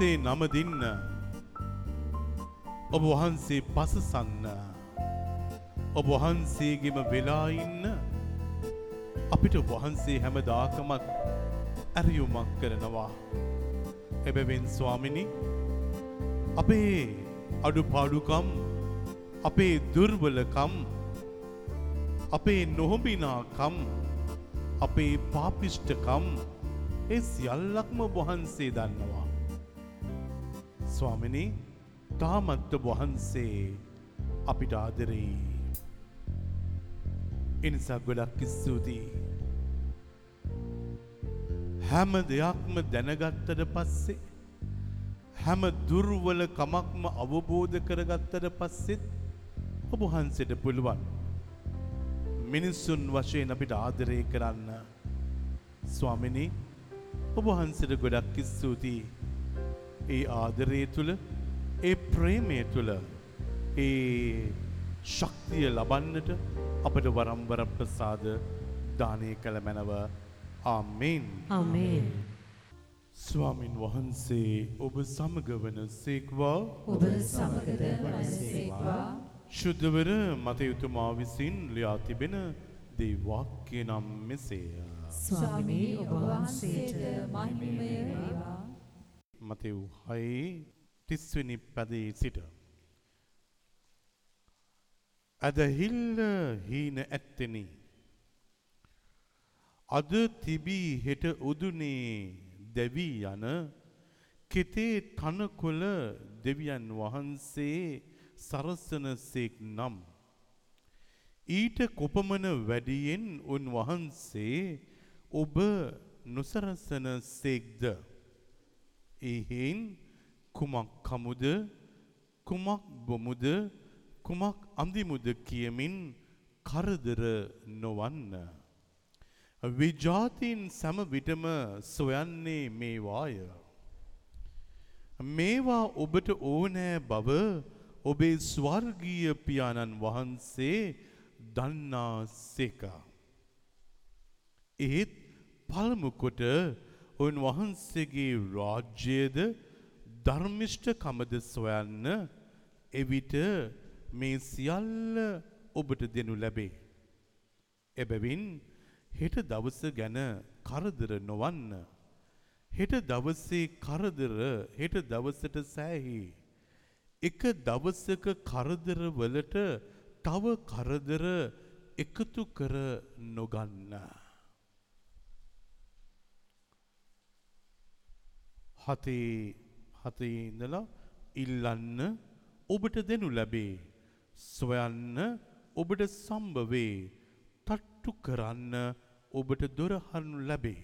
ඔබ වහන්සේ නමදින්න ඔබ වහන්සේ පසසන්න ඔබ වහන්සේගෙම වෙලා ඉන්න අපිට වහන්සේ හැමදාකමත් ඇරියුමක් කරනවා. එබැවෙන් ස්වාමිනි අපේ අඩුපාඩුකම් අපේ දුර්වලකම් අපේ නොහොබිනාකම් අපේ පාපිෂ්ටකම් ඒ සියල්ලක්ම වහන්සේ දන්නවා. ස්වාමිනි තාමත්ත වහන්සේ අපිට ආදරෙයි. එනිසා ගොඩක් ස්තුතියි. හැම දෙයක්ම දැනගත්තට පස්සේ හැම දුර්වල කමක්ම අවබෝධ කරගත්තට පස්සෙත් ඔබ වහන්සේට පුළුවන් මිනිස්සුන් වශයෙන් අපිට ආදරය කරන්න ස්වාමිනී ඔබ වහන්සේට ගොඩක් ස්තුතියි ඒ ආදරය තුළ ඒ ප්‍රේමය තුළ ඒ ශක්තිය ලබන්නට අපට වරම්වර ප්‍රසාද දානය කළ මැනව ආමෙන් ආමේන්. ස්වාමින් වහන්සේ ඔබ සමග වන සේක්වා ඔබ සමගද වනසේක්වා ශුද්ධවර මතයුතුමා විසින් ලියා තිබෙන දේවාක්‍ය නම් මෙසේය. ස්වාමී ඔබ වහන්සේට මහිමය වේවා. මතෙව් හයි තිස්වනි පැදේ සිට. ඇදහිල්ල හීන ඇත්තෙනි. අද තිබී හෙට උදුනේ දැවී යන කෙතේ තනකොළ දෙවියන් වහන්සේ සරසන සේක් නම්. ඊට කොපමන වැඩියෙන් උන්වහන්සේ ඔබ නොසරසන සේක්ද. එහෙන් කුමක් කමුද කුමක් බොමුද කුමක් අඳිමුද කියමින් කරදර නොවන්න. විජාතීන් සැම විටම සොයන්නේ මේවාය. මේවා ඔබට ඕනෑ බව ඔබේ ස්වර්ගීය පියාණන් වහන්සේ දන්නා සේක. ඒත් පළමුකොට ඔන් වහන්සේගේ රාජ්‍යයද ධර්මිෂ්ඨකමද සොයන්න එවිට මේ සියල්ල ඔබට දෙනු ලැබේ. එබැවින් හෙට දවස ගැන කරදර නොවන්න. හෙට දවසේ කරදර හෙට දවසට සෑහි. එක දවසක කරදර වලට තව කරදර එකතු කර නොගන්න. හතේ හතේ ඉඳලා ඉල්ලන්න ඔබට දෙනු ලැබේ. සොයන්න ඔබට සම්භවේ තට්ටු කරන්න ඔබට දොරහනු ලැබේ.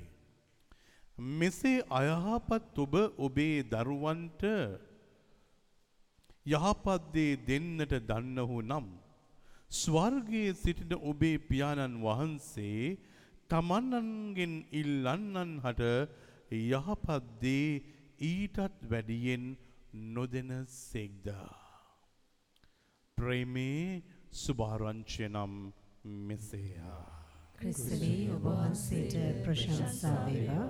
මෙසේ අයහපත් ඔබ ඔබේ දරුවන්ට යහපත්දේ දෙන්නට දන්නහු නම්. ස්වර්ගයේ සිටින ඔබේ පියාණන් වහන්සේ තමන්නන්ගෙන් ඉල්ලන්නන් හට යහපත්දේ ඊටත් වැඩියෙන් නොදෙන සෙක්ද. ප්‍රේමේ සුභාරංචය නම් මෙසේයා. ක්‍රිස්තුනී ඔබ වහන්සේට ප්‍රශංසා වේවා.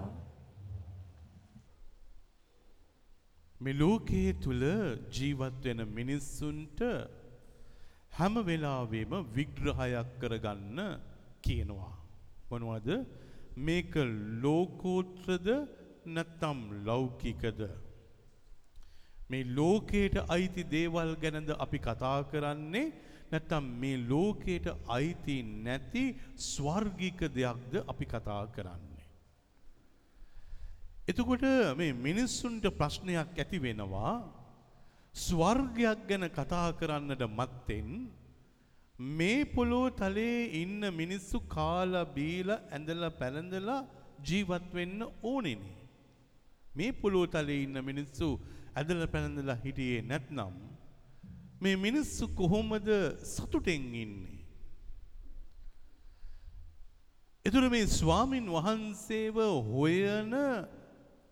මේ ලෝකයේ තුල ජීවත් වෙන මිනිස්සුන්ට හැම වෙලාවෙම විග්‍රහයක් කරගන්න කියනවා. මොනවද? මේක ලෝකෝත්‍රද නැත්නම් ලෞකිකද? මේ ලෝකයට අයිති දේවල් ගැනද අපි කතා කරන්නේ නැත්නම් මේ ලෝකයට අයිති නැති ස්වර්ගික දෙයක්ද අපි කතා කරන්නේ? එතකොට මේ මිනිස්සුන්ට ප්‍රශ්නයක් ඇති වෙනවා ස්වර්ගයක් ගැන කතා කරන්නට මත්තෙන් මේ පොළොව තලයේ ඉන්න මිනිස්සු කාලා බීලා ඇඳලා පැළඳලා ජීවත් වෙන්න ඕනේනේ. මේ පොළොව තලයේ ඉන්න මිනිස්සු ඇඳලා පැළඳලා හිටියේ නැත්නම් මේ මිනිස්සු කොහොමද සතුටෙන් ඉන්නේ? එතුර මේ ස්වාමින් වහන්සේව හොයන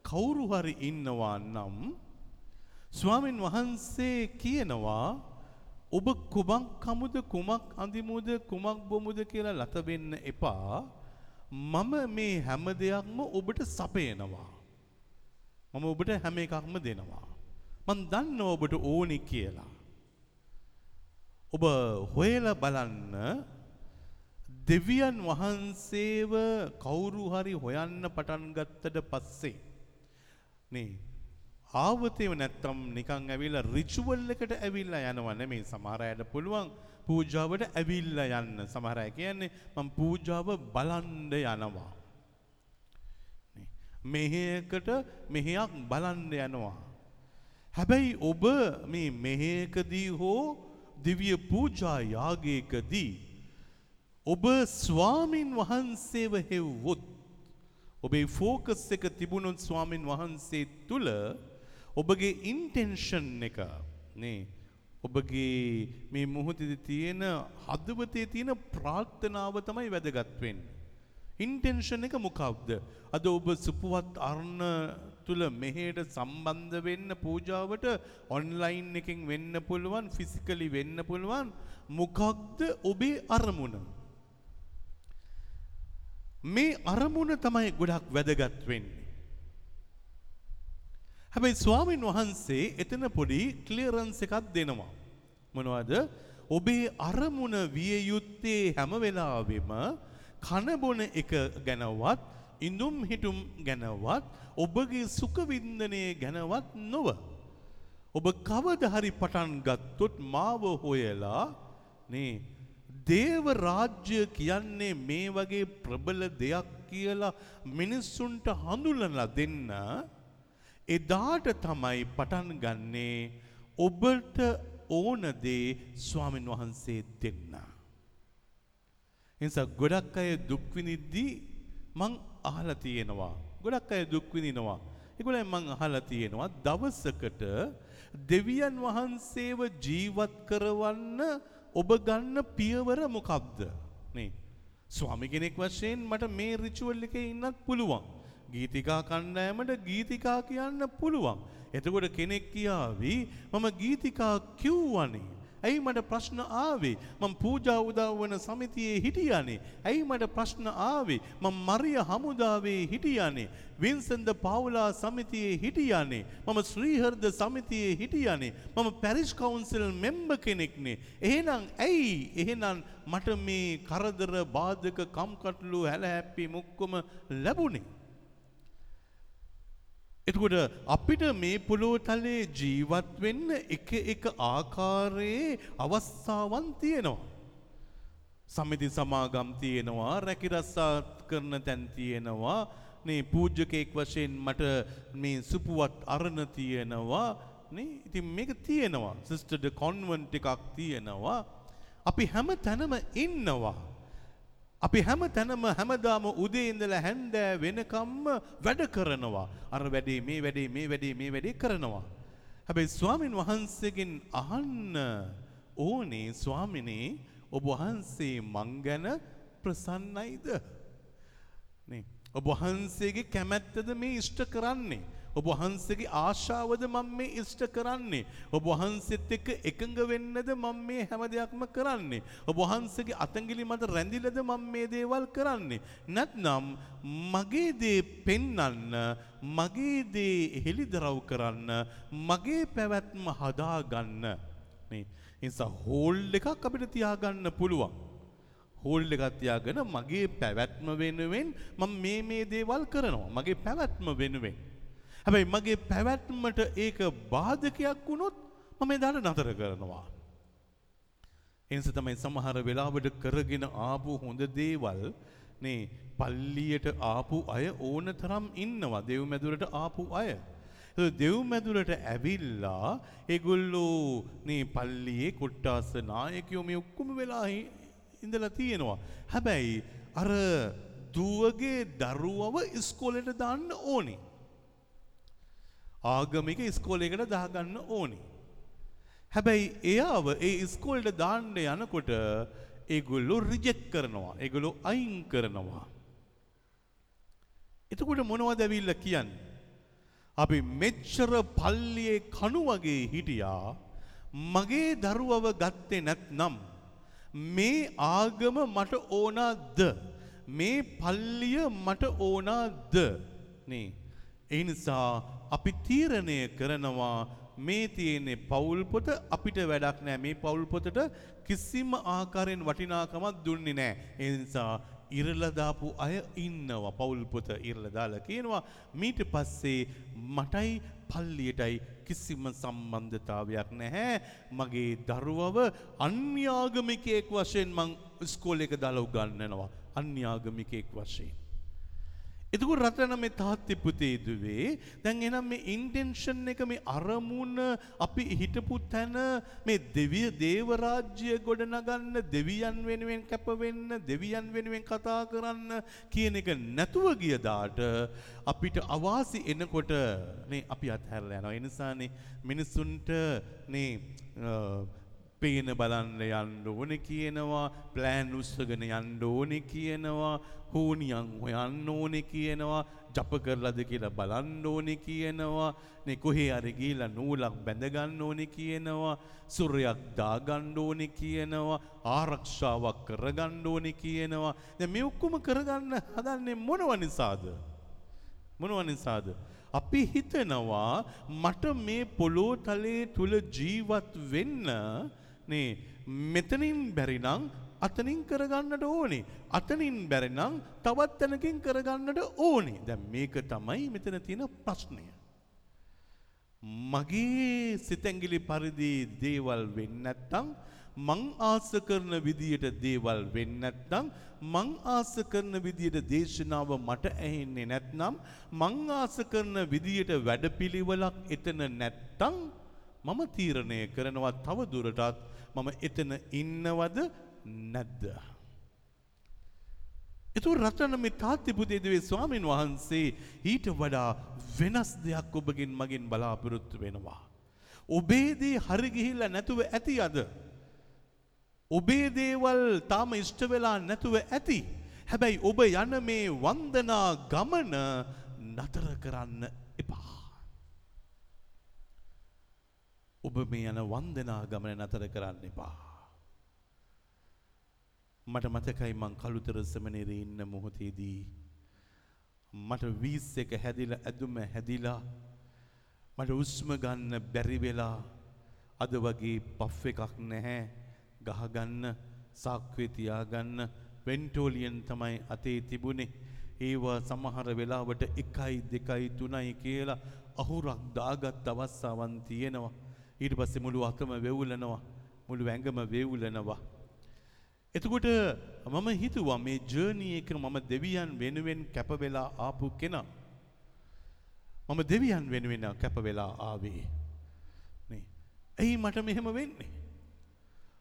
කවුරු හරි ඉන්නවා නම් ස්වාමින් වහන්සේ කියනවා ඔබ කුමක් කමුද කුමක් අඳිමුද කුමක් බොමුද කියලා ලත වෙන්න එපා මම මේ හැම දෙයක්ම ඔබට සපයනවා මම ඔබට හැම එකක්ම දෙනවා. මන් දන්න ඔබට ඕනි කියලා. ඔබ හොයලා බලන්න දෙවියන් වහන්සේව කවුරු හරි හොයන්න පටන් ගත්තට පස්සේ නේ ආවතේව නැත්තම් නිකන් ඇවිල්ලා රිචුවල් එකට ඇවිල්ලා යනවා නෙමෙයි. සමහර අයට පුළුවන් පූජාවට ඇවිල්ලා යන්න. සමහර අය කියන්නේ මම පූජාව බලන්න යනවා. නේ. මෙහෙයකට මෙහෙයක් බලන්න යනවා. හැබැයි ඔබ මේ මෙහෙයකදී හෝ දිව්‍ය පූජා යාගයකදී ඔබ ස්වාමින් වහන්සේව හෙව්වොත් ඔබේ ෆෝකස් එක තිබුණොත් ස්වාමින් වහන්සේ තුල ඔබගේ ඉන්ටෙන්ෂන් එක නේ ඔබගේ මේ මොහොතේදී තියෙන හදවතේ තියෙන ප්‍රාර්ථනාව තමයි වැදගත් වෙන්නේ. ඉන්ටෙන්ෂන් එක මොකක්ද? අද ඔබ සුපුවත් අරණ තුල මෙහෙට සම්බන්ධ වෙන්න පූජාවට ඔන්ලයින් එකෙන් වෙන්න පුළුවන් ෆිසිකලි වෙන්න පුළුවන් මොකක්ද ඔබේ අරමුණ? මේ අරමුණ තමයි ගොඩක් වැදගත් වෙන්නේ. හැබැයි ස්වාමින් වහන්සේ එතන පොඩි ක්ලියරන්ස් එකක් දෙනවා. මොනවද? ඔබේ අරමුණ විය යුත්තේ හැම වෙලාවෙම කන බොන එක ගැනවත් ඉඳුම් හිටුම් ගැනවත් ඔබගේ සුඛ වින්දනය ගැනවත් නොව. ඔබ කවදා හරි පටන් ගත්තොත් මාව හොයලා නේ දේව රාජ්‍ය කියන්නේ මේ වගේ ප්‍රබල දෙයක් කියලා මිනිස්සුන්ට හඳුන්වලා දෙන්න එදාට තමයි පටන් ගන්නේ ඔබට ඕන දේ ස්වාමින් වහන්සේ දෙන්න. එනිසා ගොඩක් අය දුක් විඳිද්දී මං අහලා තියෙනවා. ගොඩක් අය දුක් විඳිනවා. ඒගොල්ලන් මං අහලා තියෙනවා දවසකට දෙවියන් වහන්සේව ජීවත් කරවන්න ඔබ ගන්න පියවර මොකක්ද? නේ. ස්වාමි කෙනෙක් වශයෙන් මට මේ රිචුවල් එකේ ඉන්නත් පුළුවන්. ගීතිකා කණ්ඩායමට ගීතිකා කියන්න පුළුවන්. එතකොට කෙනෙක් කියාවි මම ගීතිකා කිව්වනේ. ඇයි මට ප්‍රශ්න ආවේ? මම පූජා උදව්වන සමිතියේ හිටියානේ. ඇයි මට ප්‍රශ්න ආවේ? මම මරිය හමුදාවේ හිටියානේ. වින්සන්ද පවුලා සමිතියේ හිටියානේ. මම ශ්‍රීහර්ද සමිතියේ හිටියානේ. මම පැරිස් කවුන්සිල් මෙම්බර් කෙනෙක්නේ. එහෙනම් ඇයි එහෙනම් මට මේ කරදර බාධක කම්කටොළු හැලහැප්පි මුක්කම ලැබුණේ? එතකොට අපිට මේ පොළොව තලයේ ජීවත් වෙන්න එක එක ආකාරයේ අවස්ථාවන් තියෙනවා. සමිති සමාගම් තියෙනවා, රැකිරස්සා කරන තැන් තියෙනවා, මේ පූජ්‍යකෙක් වශයෙන් මට මේ සුපුවත් අරණ තියෙනවා. නේ ඉතින් මේක තියෙනවා. සිස්ටර්ද කොන්වෙන්ට් එකක් තියෙනවා. අපි හැම තැනම ඉන්නවා. අපි හැම තැනම හැමදාම උදේ ඉඳලා හැන්දෑ වෙනකම්ම වැඩ කරනවා. අර වැඩේ මේ වැඩේ මේ වැඩේ මේ වැඩේ කරනවා. හැබැයි ස්වාමින් වහන්සේගෙන් අහන්න ඕනේ ස්වාමිනේ ඔබ වහන්සේ මං ගැන ප්‍රසන්නයිද? නේ ඔබ වහන්සේගේ කැමැත්තද මේ ඉෂ්ට කරන්නේ? ඔබ වහන්සේගේ ආශාවද මම මේ ඉෂ්ට කරන්නේ. ඔබ වහන්සේත් එක්ක එකඟ වෙන්නද මම මේ හැම දෙයක්ම කරන්නේ. ඔබ වහන්සේගේ අතංගිලි මත රැඳිලද මම මේ දේවල් කරන්නේ. නැත්නම් මගේ දේ පෙන්වන්න, මගේ දේ හෙළිදරව් කරන්න, මගේ පැවැත්ම හදාගන්න. මේ නිසා හෝල් එකක් අපිට තියාගන්න පුළුවන්. හෝල් එකක් තියාගෙන මගේ පැවැත්ම වෙනුවෙන් මම මේ මේ දේවල් කරනවා. මගේ පැවැත්ම වෙනුවෙන්. හැබැයි මගේ පැවැත්මට ඒක බාධකයක් වුණොත් මම එදාට නතර කරනවා. එනිස තමයි සමහර වෙලාවට කරගෙන ආපු හොඳ දේවල් නේ පල්ලියට ආපු අය ඕන තරම් ඉන්නවා දෙව් මැදුරට ආපු අය. දෙව් මැදුරට ඇවිල්ලා ඒගොල්ලෝ නේ පල්ලියේ කොට්ටාස නායකයෝ මේ ඔක්කොම වෙලා ඉඳලා තියෙනවා. හැබැයි අර දුවගේ දරුවව ඉස්කෝලේට දාන්න ඕනේ. ආගමික ඉස්කෝලයකට දාගන්න ඕනි. හැබැයි එයාව ඒ ඉස්කෝල්ට දාන්න යනකොට ඒගොල්ලෝ රිජෙක් කරනවා. ඒගොල්ලෝ අයින් කරනවා. එතකොට මොනවද ඇවිල්ල කියන්න. අපි මෙච්චර පල්ලියේ කණු වගේ හිටියා මගේ දරුවව ගත්තේ නැත්නම් මේ ආගම මට ඕනාද මේ පල්ලිය මට ඕනාද නේ ඒ නිසා අපි තීරණය කරනවා මේ තියෙන්නේ පවුල් පොත අපිට වැඩක් නෑ. මේ පවුල් පොතට කිසිම ආකාරයෙන් වටිනාකමක් දුන්නේ නෑ. ඒ නිසා ඉරලා දාපු අය ඉන්නවා පවුල් පොත ඉරලා දාලා කියනවා. මීට පස්සේ මටයි පල්ලියටයි කිසිම සම්බන්ධතාවයක් නැහැ. මගේ දරුවව අන්‍යාගමිකයෙක් වශයෙන් මං ඉස්කෝලේ එක දාලා උගන්වනවා. අන්‍යාගමිකයෙක් වශයෙන්. එතකොට රටන මේ තාත්ති පුතේ දුවේ. දැන් එනම් මේ ඉන්ටෙන්ෂන් එක මේ අරමුණ අපි හිටපු තැන මේ දෙවිය දේවරාජ්‍ය ගොඩනගන්න දෙවියන් වෙනුවෙන් කැප වෙන්න දෙවියන් වෙනුවෙන් කතා කරන්න කියන එක නැතුව ගිය දාට අපිට අවාසි එනකොට නේ අපි අත්හැරලා යනවා. ඒ නිසානේ මිනිසුන්ට නේ පේන බලන්න යන්න ඕනේ කියනවා ප්ලෑන් උස්සගෙන යන්න ඕනේ කියනවා හෝනියන් හොයන්න ඕනේ කියනවා ජප කරලාද කියලා බලන්න ඕනේ කියනවා නේ කොහේ හරි ගිහිල්ලා නූලක් බැඳ ගන්න ඕනේ කියනවා සුරයක් දාගන්න ඕනේ කියනවා ආරක්ෂාවක් කරගන්න ඕනේ කියනවා. දැන් මේ ඔක්කොම කරගන්න හදන්නේ මොනව නිසාද? මොනව නිසාද? අපි හිතනවා මට මේ පොළොව තලයේ තුල ජීවත් වෙන්න නේ මෙතනින් බැරිනම් අතනින් කරගන්නට ඕනේ. අතනින් බැරිනම් තවත් තැනකින් කරගන්නට ඕනේ. දැන් මේක තමයි මෙතන තියෙන ප්‍රශ්නය. මගේ සිතැඟිලි පරිදි දේවල් වෙන්නේ නැත්නම් මං ආස කරන විදියට දේවල් වෙන්නේ නැත්නම් මං ආස කරන විදියට දේශනාව මට ඇහෙන්නේ නැත්නම් මං ආස කරන විදියට වැඩපිළිවෙලක් එතන නැත්නම් මම තීරණය කරනවා තව දුරටත් මම එතන ඉන්නවද නැද්ද. එතු රටන මේ තාත්තිපුදේදවේ ස්වාමීන් වහන්සේ ඊට වඩා වෙනස් දෙයක් ඔබගෙන් මගින් බලාපොරොත්තු වෙනවා. ඔබේදී හරිගිහිල්ල නැතුව ඇති අද. ඔබේ දේවල් තාම ඉෂ්ට වෙලා නැතුව ඇති. හැබැයි ඔබ යන මේ වන්දනා ගමන නතර කරන්න එපා. ඔබ මේ යන වන්දනා ගමන නතර කරන්න එපා. මට මතකයි මං කළුතර සමනේරේ ඉන්න මොහොතේදී මට වීස් එක හැදිලා ඇදුම හැදිලා මට උස්ම ගන්න බැරි වෙලා අද වගේ පෆ් එකක් නැහැ. ගහගන්න සාක්කුවේ තියාගන්න වෙන්ටෝලියන් තමයි අතේ තිබුණේ. ඒවා සමහර වෙලාවට එකයි දෙකයි තුනයි කියලා අහුරක් දාගත් අවස්ථාවන් තියෙනවා. ඊට පස්සේ මුළු අතම වෙවුලනවා මුළු ඇඟම වෙවුලනවා එතකොට මම හිතුවා මේ ජර්නී එක මම දෙවියන් වෙනුවෙන් කැප වෙලා ආපු කෙනා. මම දෙවියන් වෙනුවෙන් කැප වෙලා ආවේ. නේ. ඇයි මට මෙහෙම වෙන්නේ?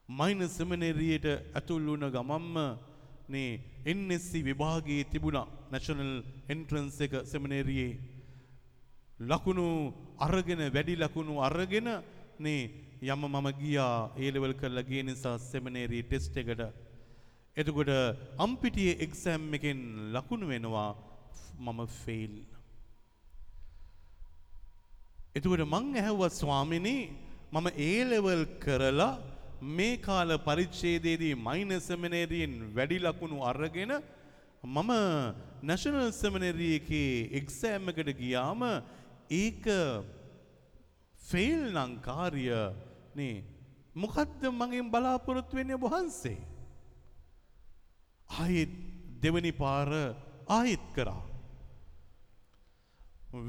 මයිනස් සෙමිනරියට ඇතුල් වුණ ගමම්ම නේ NSC විභාගයේ තිබුණා නැෂනල් එන්ට්‍රන්ස් එක සෙමිනරියේ ලකුණු අරගෙන වැඩි ලකුණු අරගෙන නේ යම මම ගියා. ඒ ලෙවල් කරලා ගිය නිසා සෙමිනේරි ටෙස්ට් එකට. එතකොට අම්පිටියේ එක්සෑම් එකෙන් ලකුණු වෙනවා. මම ෆෙයිල් එතකොට මං ඇහුවා ස්වාමිනී මම ඒ ලෙවල් කරලා මේ කාල පරිච්ඡේදයේදී මයිනස් සෙමිනේරියෙන් වැඩි ලකුණු අරගෙන මම නැෂනල් සෙමිනරි එකේ එක්සෑම් එකට ගියාම ඒක ෆෙයිල් නම් කාර්ය නේ මොකද්ද මගෙන් බලාපොරොත්තු වෙන්නේ වහන්සේ? ආයෙත් දෙවනි පාර ආයෙත් කරා.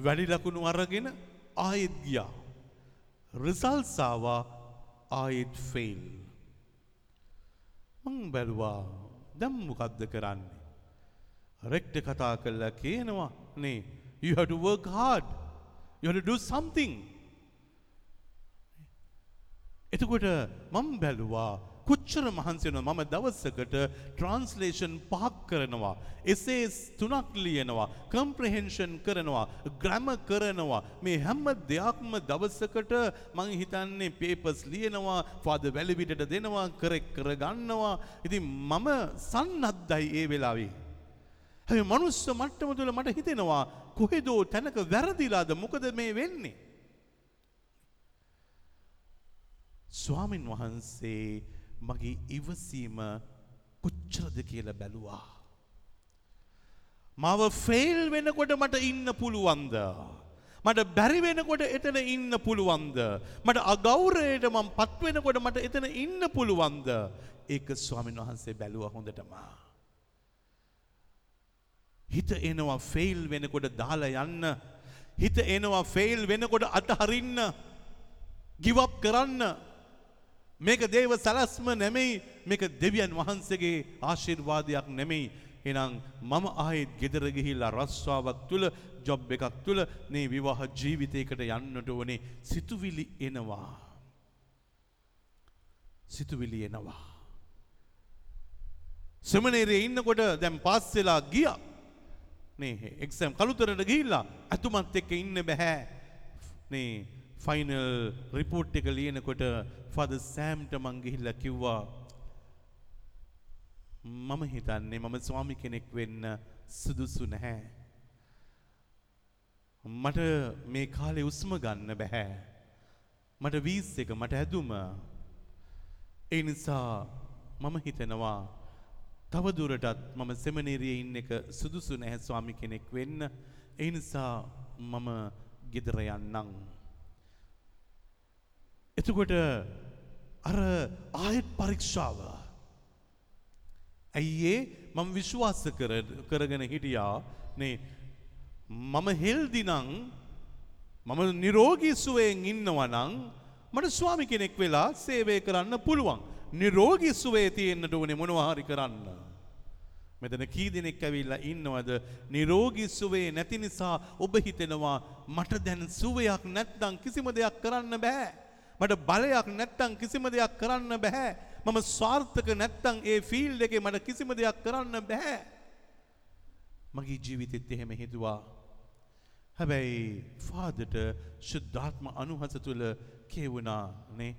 වැඩි ලකුණු අරගෙන ආයෙත් ගියා. රිසල්ට්ස් ආවා ආයෙත් ෆෙයිල් මං බැලුවා දැන් මොකද්ද කරන්නේ? රෙක්ට කතා කරලා කියනවා නේ you have to work hard. You have to do something. එතකොට මම බැලුවා කොච්චර මහන්සි වෙනවද? මම දවසකට ට්‍රාන්ස්ලේෂන් පහක් කරනවා. එසේස් තුනක් ලියනවා. කම්ප්‍රහෙන්ෂන් කරනවා. ග්‍රැමර් කරනවා. මේ හැම දෙයක්ම දවසකට මං හිතන්නේ පේපර්ස් ලියනවා ෆාදර් වැලිවිටට දෙනවා කරෙක් කරගන්නවා. ඉතින් මම සන්නද්ධයි ඒ වෙලාවේ. හැබැයි මනුස්ස මට්ටම තුළ මට හිතෙනවා කොහෙදෝ තැනක වැරදිලාද? මොකද මේ වෙන්නේ? ස්වාමින් වහන්සේ මගේ ඉවසීම කොච්චරද කියලා බැලුවා. මව ෆෙල් වෙනකොට මට ඉන්න පුළුවන්ද. මට බැරි වෙනකොට එතන ඉන්න පුළුවන්ද? මට අගෞරවයට මම පත් වෙනකොට මට එතන ඉන්න පුළුවන්ද? ඒක ස්වාමීන් වහන්සේ බැලුවා හොඳටම. හිත එනවා ෆෙයිල් වෙනකොට දාලා යන්න. හිත එනවා ෆෙයිල් වෙනකොට අතහරින්න. ගිවප් කරන්න. මේක දේව සලස්ම නෙමෙයි මේක දෙවියන් වහන්සේගේ ආශිර්වාදයක් නෙමෙයි. එහෙනම් මම ආයෙත් ගෙදර ගිහිල්ලා රස්සාවක් තුල ජොබ් එකක් තුල මේ විවාහ ජීවිතයකට යන්නට ඕනේ සිතුවිලි එනවා. සිතුවිලි එනවා. සෙමනේරේ ඉන්නකොට දැන් පාස් වෙලා ගියා. නේ එක්සම් කළුතරට ගිහිල්ලා ඇතුමත් එක්ක ඉන්න බෑ. නේ ෆයිනල් රිපෝට් එක ලියනකොට ෆාදර් සෑම්ට මං ගිහිල්ලා කිව්වා මම හිතන්නේ මම ස්වාමි කෙනෙක් වෙන්න සුදුසු නැහැ. මට මේ කාලේ උස්ම ගන්න බෑ. මට වීස් එක මට ඇදුම. ඒ නිසා මම හිතනවා තවදුරටත් මම සෙමනේරියේ ඉන්න එක සුදුසු නැහැ ස්වාමි කෙනෙක් වෙන්න. ඒ නිසා මම ගෙදර යන්නම්. එතකොට අර ආයෙත් පරීක්ෂාව ඇයිඒ මම විශ්වාස කරගෙන හිටියා නේ මම හෙල්දිනං මම නිරෝගී සුවයෙන් ඉන්නවනං මට ස්වාමි කෙනෙක් වෙලා සේවය කරන්න පුළුවන්. නිරෝගී සුවේ තියෙන්න්නට ඕනේ මොනවාහරි කරන්න. මෙතන කී දෙනෙක් ඇවිල්ලා ඉන්නවද නිරෝගී සුවේ නැති නිසා ඔබ හිතෙනවා මට දැන් සුවයක් නැත්නම් කිසිම දෙයක් කරන්න බෑ. මට බලයක් නැත්තම් කිසිම දෙයක් කරන්න බෑ. මම ස්වාර්ථක නැත්තම් ඒ ෆීල්ඩ් එකේ මට කිසිම දෙයක් කරන්න බෑ. මගේ ජීවිතෙත් එහෙම හිතුවා. හැබැයි ෆාදර්ට ශුද්ධාත්ම අනුහස තුල කියවුණා නේ.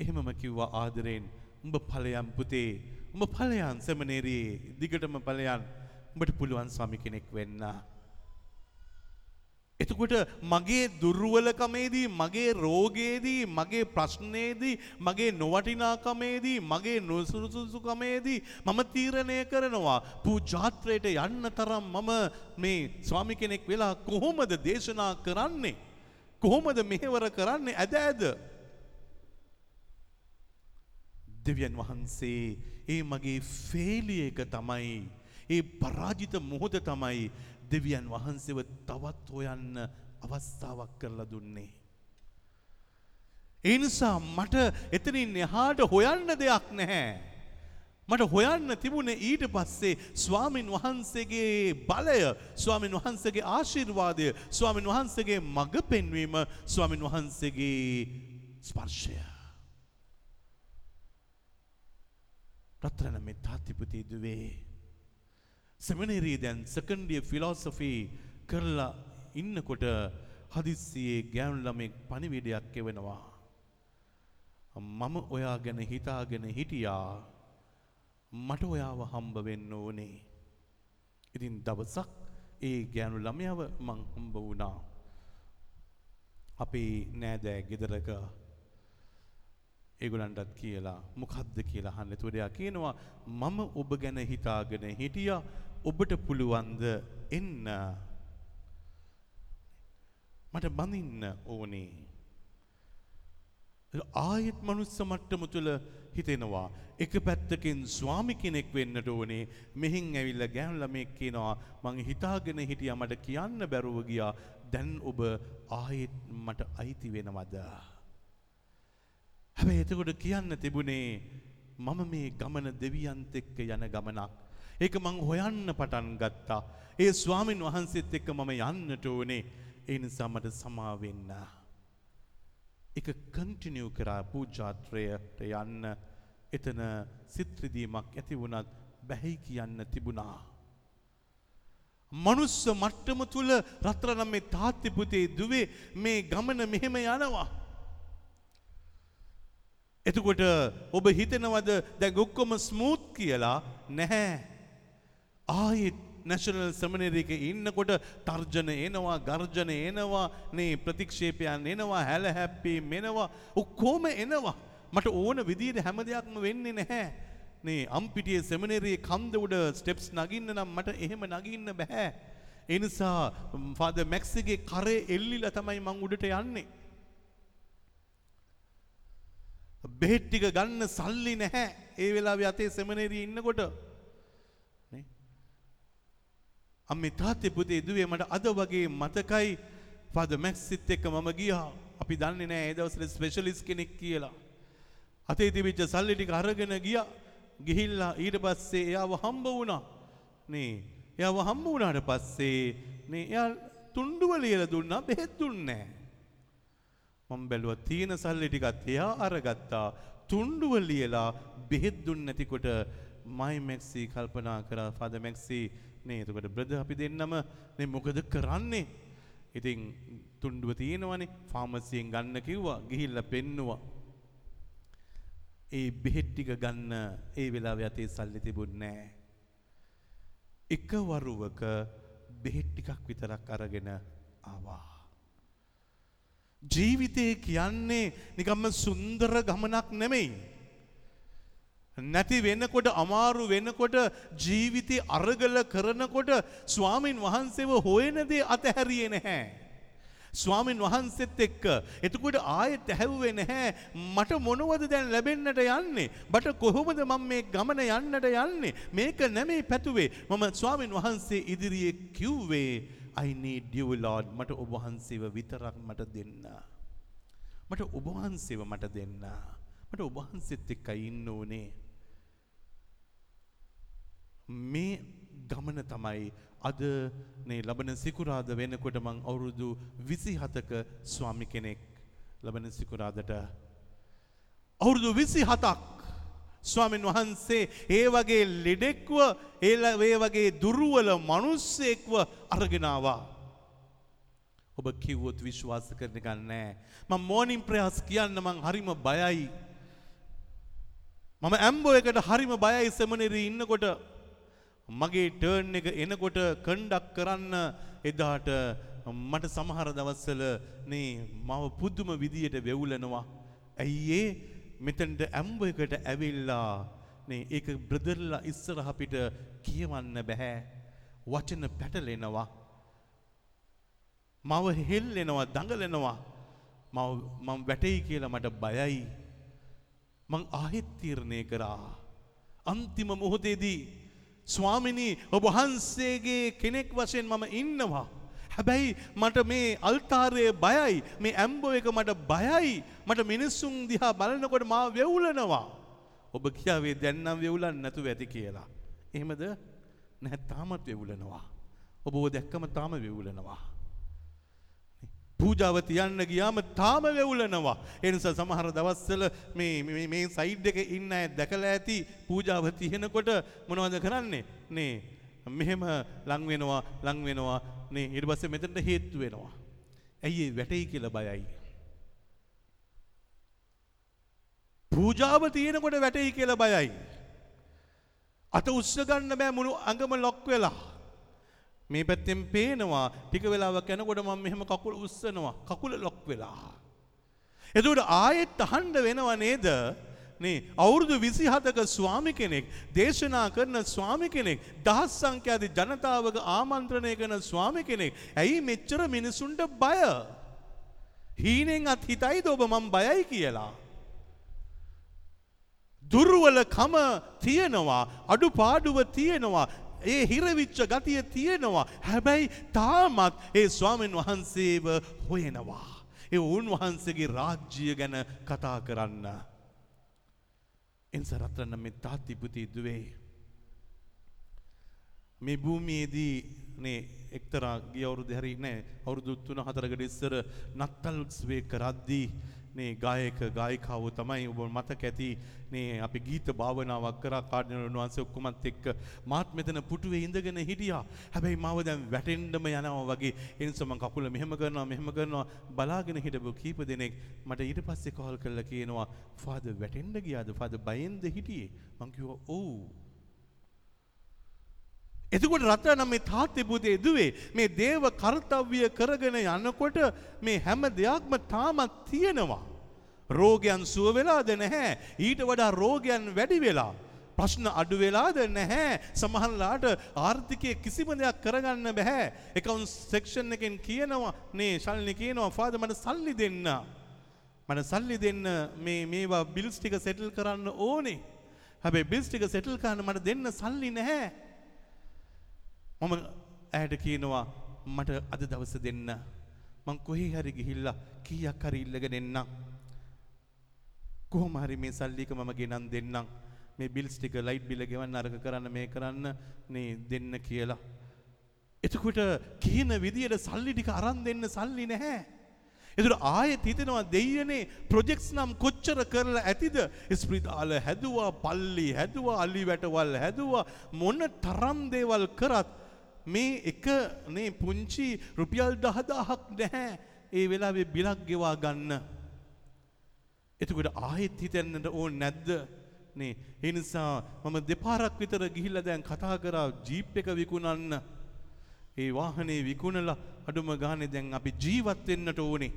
එහෙමම කිව්වා ආදරෙන් උඹ ඵලයන් පුතේ. උඹ ඵලයන් සෙමිනේරියේ දිගටම ඵලයන්. උඹට පුළුවන් ස්වාමි කෙනෙක් වෙන්න. එතකොට මගේ දුර්වලකමේදී මගේ රෝගයේදී මගේ ප්‍රශ්නයේදී මගේ නොවටිනාකමේදී මගේ නොසුරුසුසුකමේදී මම තීරණය කරනවා පූජාත්‍රයට යන්න තරම් මම මේ ස්වාමි කෙනෙක් වෙලා කොහොමද දේශනා කරන්නේ? කොහොමද මෙහෙවර කරන්නේ? ඇද ඇද. දෙවියන් වහන්සේ ඒ මගේ ෆේලිය එක තමයි ඒ පරාජිත මොහොත තමයි දෙවියන් වහන්සේව තවත් හොයන්න අවස්ථාවක් කරලා දුන්නේ. ඒ නිසා මට එතනින් එහාට හොයන්න දෙයක් නැහැ. මට හොයන්න තිබුණේ ඊට පස්සේ ස්වාමින් වහන්සේගේ බලය ස්වාමින් වහන්සේගේ ආශිර්වාදය ස්වාමින් වහන්සේගේ මඟ පෙන්වීම ස්වාමින් වහන්සේගේ ස්පර්ශය. රත්‍රන මේ තාතිපති දුවේ සෙමිනේරී දැන් සෙකන්ඩ් ඉයර් ෆිලොසොෆි කරලා ඉන්නකොට හදිස්සියේ ගෑනු ළමෙක් පණිවිඩයක් එවෙනවා. මම ඔයා ගැන හිතාගෙන හිටියා මට ඔයාව හම්බ වෙන්න ඕනේ. ඉතින් දවසක් ඒ ගෑනු ළමයව මං හම්බ වුණා. අපේ නෑදෑ ගෙදරක ඒගොල්ලන්ටත් කියලා මොකද්ද කියලා අහන්න. ඒතකොට එයා කියනවා මම ඔබ ගැන හිතාගෙන හිටියා ඔබට පුළුවන්ද එන්න? මට බඳින්න ඕනේ. ආයෙත් මනුස්ස මට්ටම තුළ හිතෙනවා. එක පැත්තකින් ස්වාමි කෙනෙක් වෙන්නට ඕනේ. මෙහින් ඇවිල්ලා ගෑනු ළමෙක් කියනවා මං හිතාගෙන හිටියා මට කියන්න බැරුව ගියා. දැන් ඔබ ආයෙත් මට අයිති වෙනවද? හැබැයි එතකොට කියන්න තිබුණේ මම මේ ගමන දෙවියන්ත් එක්ක යන ගමනක්. ඒක මං හොයන්න පටන් ගත්තා. ඒ ස්වාමින් වහන්සේත් එක්ක මම යන්නට ඕනේ. ඒ නිසා මට සමා වෙන්න. ඒක කන්ටිනියු කරා පූජාත්‍රයට යන්න. එතන සිත්‍රිදීමක් ඇති වුණත් බැහැයි කියන්න තිබුණා. මනුස්ස මට්ටම තුල රත්තරනම් මේ තාත්ති පුතේ දුවේ මේ ගමන මෙහෙම යනවා. එතකොට ඔබ හිතනවද දැන් ඔක්කොම ස්මූත් කියලා නැහැ. ආයෙත් නැශනල් සමනරක ඉන්නකොට තර්ජන එනවා ගර්ජන එනවා නේ ප්‍රතික්ෂේපයන් එනවා හැල හැප්පී මෙනවා ඔක්කෝම එනවා මට ඕන විදියට හැම දෙයක්ම වෙන්නේ නැහැ නේ අම්පිටිය සෙමනරයේ කන්ද උඩ ස්ටෙප්ස් නගින්න නම් මට එහෙම නගින්න බැහැ ඒ නිසා ෆාද මැක්සිගේ කරේ එල්ලිලා තමයි මං උඩට යන්නේ. බෙහෙත් ටික ගන්න සල්ලි නැහැ. ඒ වෙලාවේ අතේ සෙමිනේරියේ ඉන්නකොට. නේ? අම්මේ තාත්තේ පුතේ දුවේ මට අද වගේ මතකයි ෆාද මැක්සිත් එක්ක මම ගියා. අපි දන්නේ නැහැ ඒ දවස්වල ස්පෙෂලිස්ට් කෙනෙක් කියලා. අතේ තිබිච්ච සල්ලි ටික අරගෙන ගියා. ගිහිල්ලා ඊට පස්සේ එයාව හම්බ වුණා. නේ එයාව හම්බ වුණාට පස්සේ නේ එයා තුණ්ඩුව ලියලා දුන්නා බෙහෙත් දුන්නේ නැහැ. මම බැලුවා තියෙන සල්ලි ටිකත් එයා අරගත්තා. තුණ්ඩුව ලියලා බෙහෙත් දුන්නේ නැතිකොට මයි මැක්සි කල්පනා කරා ෆාදර් මැක්සි නේ එතකොට බ්‍රදර් අපි දෙන්නම නේ මොකද කරන්නේ? ඉතින් තුණ්ඩුව තියෙනවනේ ෆාමසියෙන් ගන්න කිව්වා ගිහිල්ලා පෙන්නුවා. ඒ බෙහෙත් ටික ගන්න ඒ වෙලාවේ අතේ සල්ලි තිබුණේ නැහැ. එක වරුවක බෙහෙත් ටිකක් විතරක් අරගෙන ආවා. ජීවිතය කියන්නේ නිකම්ම සුන්දර ගමනක් නෙමෙයි. නැති වෙනකොට අමාරු වෙනකොට ජීවිතේ අරගල කරනකොට ස්වාමින් වහන්සේව හොයන දේ අතහැරියේ නැහැ. ස්වාමින් වහන්සේත් එක්ක. එතකොට ආයෙත් ඇහැව්වේ නැහැ මට මොනවද දැන් ලැබෙන්නට යන්නේ? බට කොහොමද මම මේ ගමන යන්නට යන්නේ? මේක නෙමෙයි පැතුවේ. මම ස්වාමින් වහන්සේ ඉදිරියේ කිව්වේ I need you Lord. මට ඔබ වහන්සේව විතරක් මට දෙන්න. මට ඔබ වහන්සේව මට දෙන්න. මට ඔබ වහන්සේත් එක්කයි ඉන්න ඕනේ. මේ ගමන තමයි අද නේ ලබන සිකුරාද වෙනකොට මං අවුරුදු 27ක ස්වාමි කෙනෙක් ලබන සිකුරාදට අවුරුදු 27ක් ස්වාමින් වහන්සේ ඒ වගේ ලෙඩෙක්ව ඒ වගේ දුර්වල මිනිස්සෙක්ව අරගෙන ආවා. ඔබ කිව්වොත් විශ්වාස කරන්න ගන්නෑ. මම මෝර්නින් ප්‍රයාස් කියන්න මං හරිම බයයි. මම ඇම්බෝ එකට හරිම බයයි සෙමනේරි ඉන්නකොට මගේ ටර්න් එක එනකොට කණ්ඩක් කරන්න එදාට මට සමහර දවස්වල නේ මව පුදුම විදියට වෙවුලනවා. ඇයි ඒ මෙතනට ඇම්බ එකට ඇවිල්ලා නේ ඒක බ්‍රදර්ලා ඉස්සරහ පිට කියවන්න බෑ. වචන පැටලෙනවා. මව හෙල්ලෙනවා දඟලනවා. මම මම වැටෙයි කියලා මට බයයි. මං ආයෙත් තීරණය කරා. අන්තිම මොහොතේදී ස්වාමිනී ඔබ වහන්සේගේ කෙනෙක් වශයෙන් මම ඉන්නවා. හැබැයි මට මේ අල්තාරයේ බයයි මේ ඇම්බෝ එක මට බයයි මට මිනිස්සුන් දිහා බලනකොට මා වෙවුලනවා. ඔබ කියාවේ දැන්නම් වෙවුලන් නැතුව ඇති කියලා. එහෙමද නැහැ තාමත් වෙවුලනවා. ඔබ දැක්කම තාම වෙවුලනවා. පූජාව තියන්න ගියාම තාම වෙවුලනවා. ඒ නිසා සමහර දවස්වල මේ මේ මේ සයිඩ් එකේ ඉන්න අය දැකලා ඇති පූජාව තියෙනකොට මොනවද කරන්නේ? නේ මෙහෙම ලං වෙනවා ලං වෙනවා නේ ඊට පස්සේ මෙතනට හේතු වෙනවා. ඇයි ඒ වැටෙයි කියලා බයයි. පූජාව තියෙනකොට වැටෙයි කියලා බයයි. අත උස්ස ගන්න බෑ මුළු අඟම ලොක් වෙලා. මේ පැත්තෙන් පේනවා ටික වෙලාවක් යනකොට මම මෙහෙම කකුල උස්සනවා කකුල ලොක් වෙලා. එතකොට ආයෙත් අහන්න වෙනව නේද? නේ අවුරුදු 27ක ස්වාමි කෙනෙක් දේශනා කරන ස්වාමි කෙනෙක් දහස් සංඛ්‍යාති ජනතාවක ආමන්ත්‍රණය කරන ස්වාමි කෙනෙක් ඇයි මෙච්චර මිනිසුන්ට බය? හීනෙන් අත් හිතයිද ඔබ මම බයයි කියලා? දුර්වලකම තියෙනවා අඩුපාඩුව තියෙනවා ඒ හිරවිච්ච ගතිය තියෙනවා. හැබැයි තාමත් ඒ ස්වාමීන් වහන්සේව හොයනවා. ඒ උන්වහන්සේගේ රාජ්‍ය ගැන කතා කරන්න. එන්ස රත්‍රන්න මේ තාත්තිපුති දුවේ. මේ භූමියේදී නේ එක්තරා ගිය අවුරුදු හැරි නෑ අවුරුදු 3 4කට ඉස්සර නත්තල් උත්සවය කරද්දී නේ ගායක ගායිකාවෝ තමයි ඔබ මතක ඇති. නේ අපි ගීත භාවනාවක් කරා කාඩිනල් වහන්සේ ඔක්කොමත් එක්ක මාත් මෙතන පුටුවේ ඉඳගෙන හිටියා. හැබැයි මාව දැන් වැටෙන්නම යනවා වගේ. ඒ නිසා මම කකුල මෙහෙම කරනවා මෙහෙම කරනවා. බලාගෙන හිටපු කීප දෙනෙක් මට ඊට පස්සේ කෝල් කරලා කියනවා ෆාදර් වැටෙන්න ගියාද? ෆාදර් බයෙන්ද හිටියේ? මං කිව්වා ඔව්. එතකොට රත්නම් මේ තාත්තේ පුතේ දුවේ මේ දේව කර්තව්‍ය කරගෙන යනකොට මේ හැම දෙයක්ම තාමත් තියෙනවා. රෝගයන් සුව වෙලාද නැහැ. ඊට වඩා රෝගයන් වැඩි වෙලා. ප්‍රශ්න අඩු වෙලාද නැහැ සමහරලාට ආර්ථිකය කිසිම දෙයක් කරගන්න බැහැ එකවුන් සෙක්ෂන් එකෙන් කියනවා නේ ශල්ලි කියනවා ෆාද මට සල්ලි දෙන්න මට සල්ලි දෙන්න මේ මේවා බිල්ස් ටික සෙටල් කරන්න ඕනේ හැබැයි බිල්ස් ටික සෙටල් කරන්න මට දෙන්න සල්ලි නැහැ මම ඇයට කියනවා මට අද දවස දෙන්න. මං කොහේ හරි ගිහිල්ලා කීයක් හරි ඉල්ලගෙන එන්නම්. කොහොම හරි මේ සල්ලික මම ගෙනන් දෙන්නම්. මේ බිල්ස් ටික ලයිට් බිල ගෙවන්න අරක කරන්න මේ කරන්න නේ දෙන්න කියලා. එතකොට කියන විදියට සල්ලි ටික අරන් දෙන්න සල්ලි නැහැ. එතුර ආයෙත් හිතෙනවා දෙයනේ ප්‍රොජෙක්ස් නම් කොච්චර කරලා ඇතිද? ස්ප්‍රිතාල හැදුවා පල්ලි හැදුවා අලි වැටවල් හැදුවා මොන තරම් දේවල් කරත් මේ එක නේ පුංචි රුපියල් දහදාහක් නැහැ ඒ වෙලාවේ බිලක් ගෙවා ගන්න. එතකොට ආයෙත් හිතෙන්නට ඕන නැද්ද? නේ ඒ නිසා මම දෙපාරක් විතර ගිහිල්ලා දැන් කතා කරා ජීප් එක විකුණන්න. ඒ වාහනේ විකුණලා අඩුම ගානේ දැන් අපි ජීවත් වෙන්නට ඕනේ.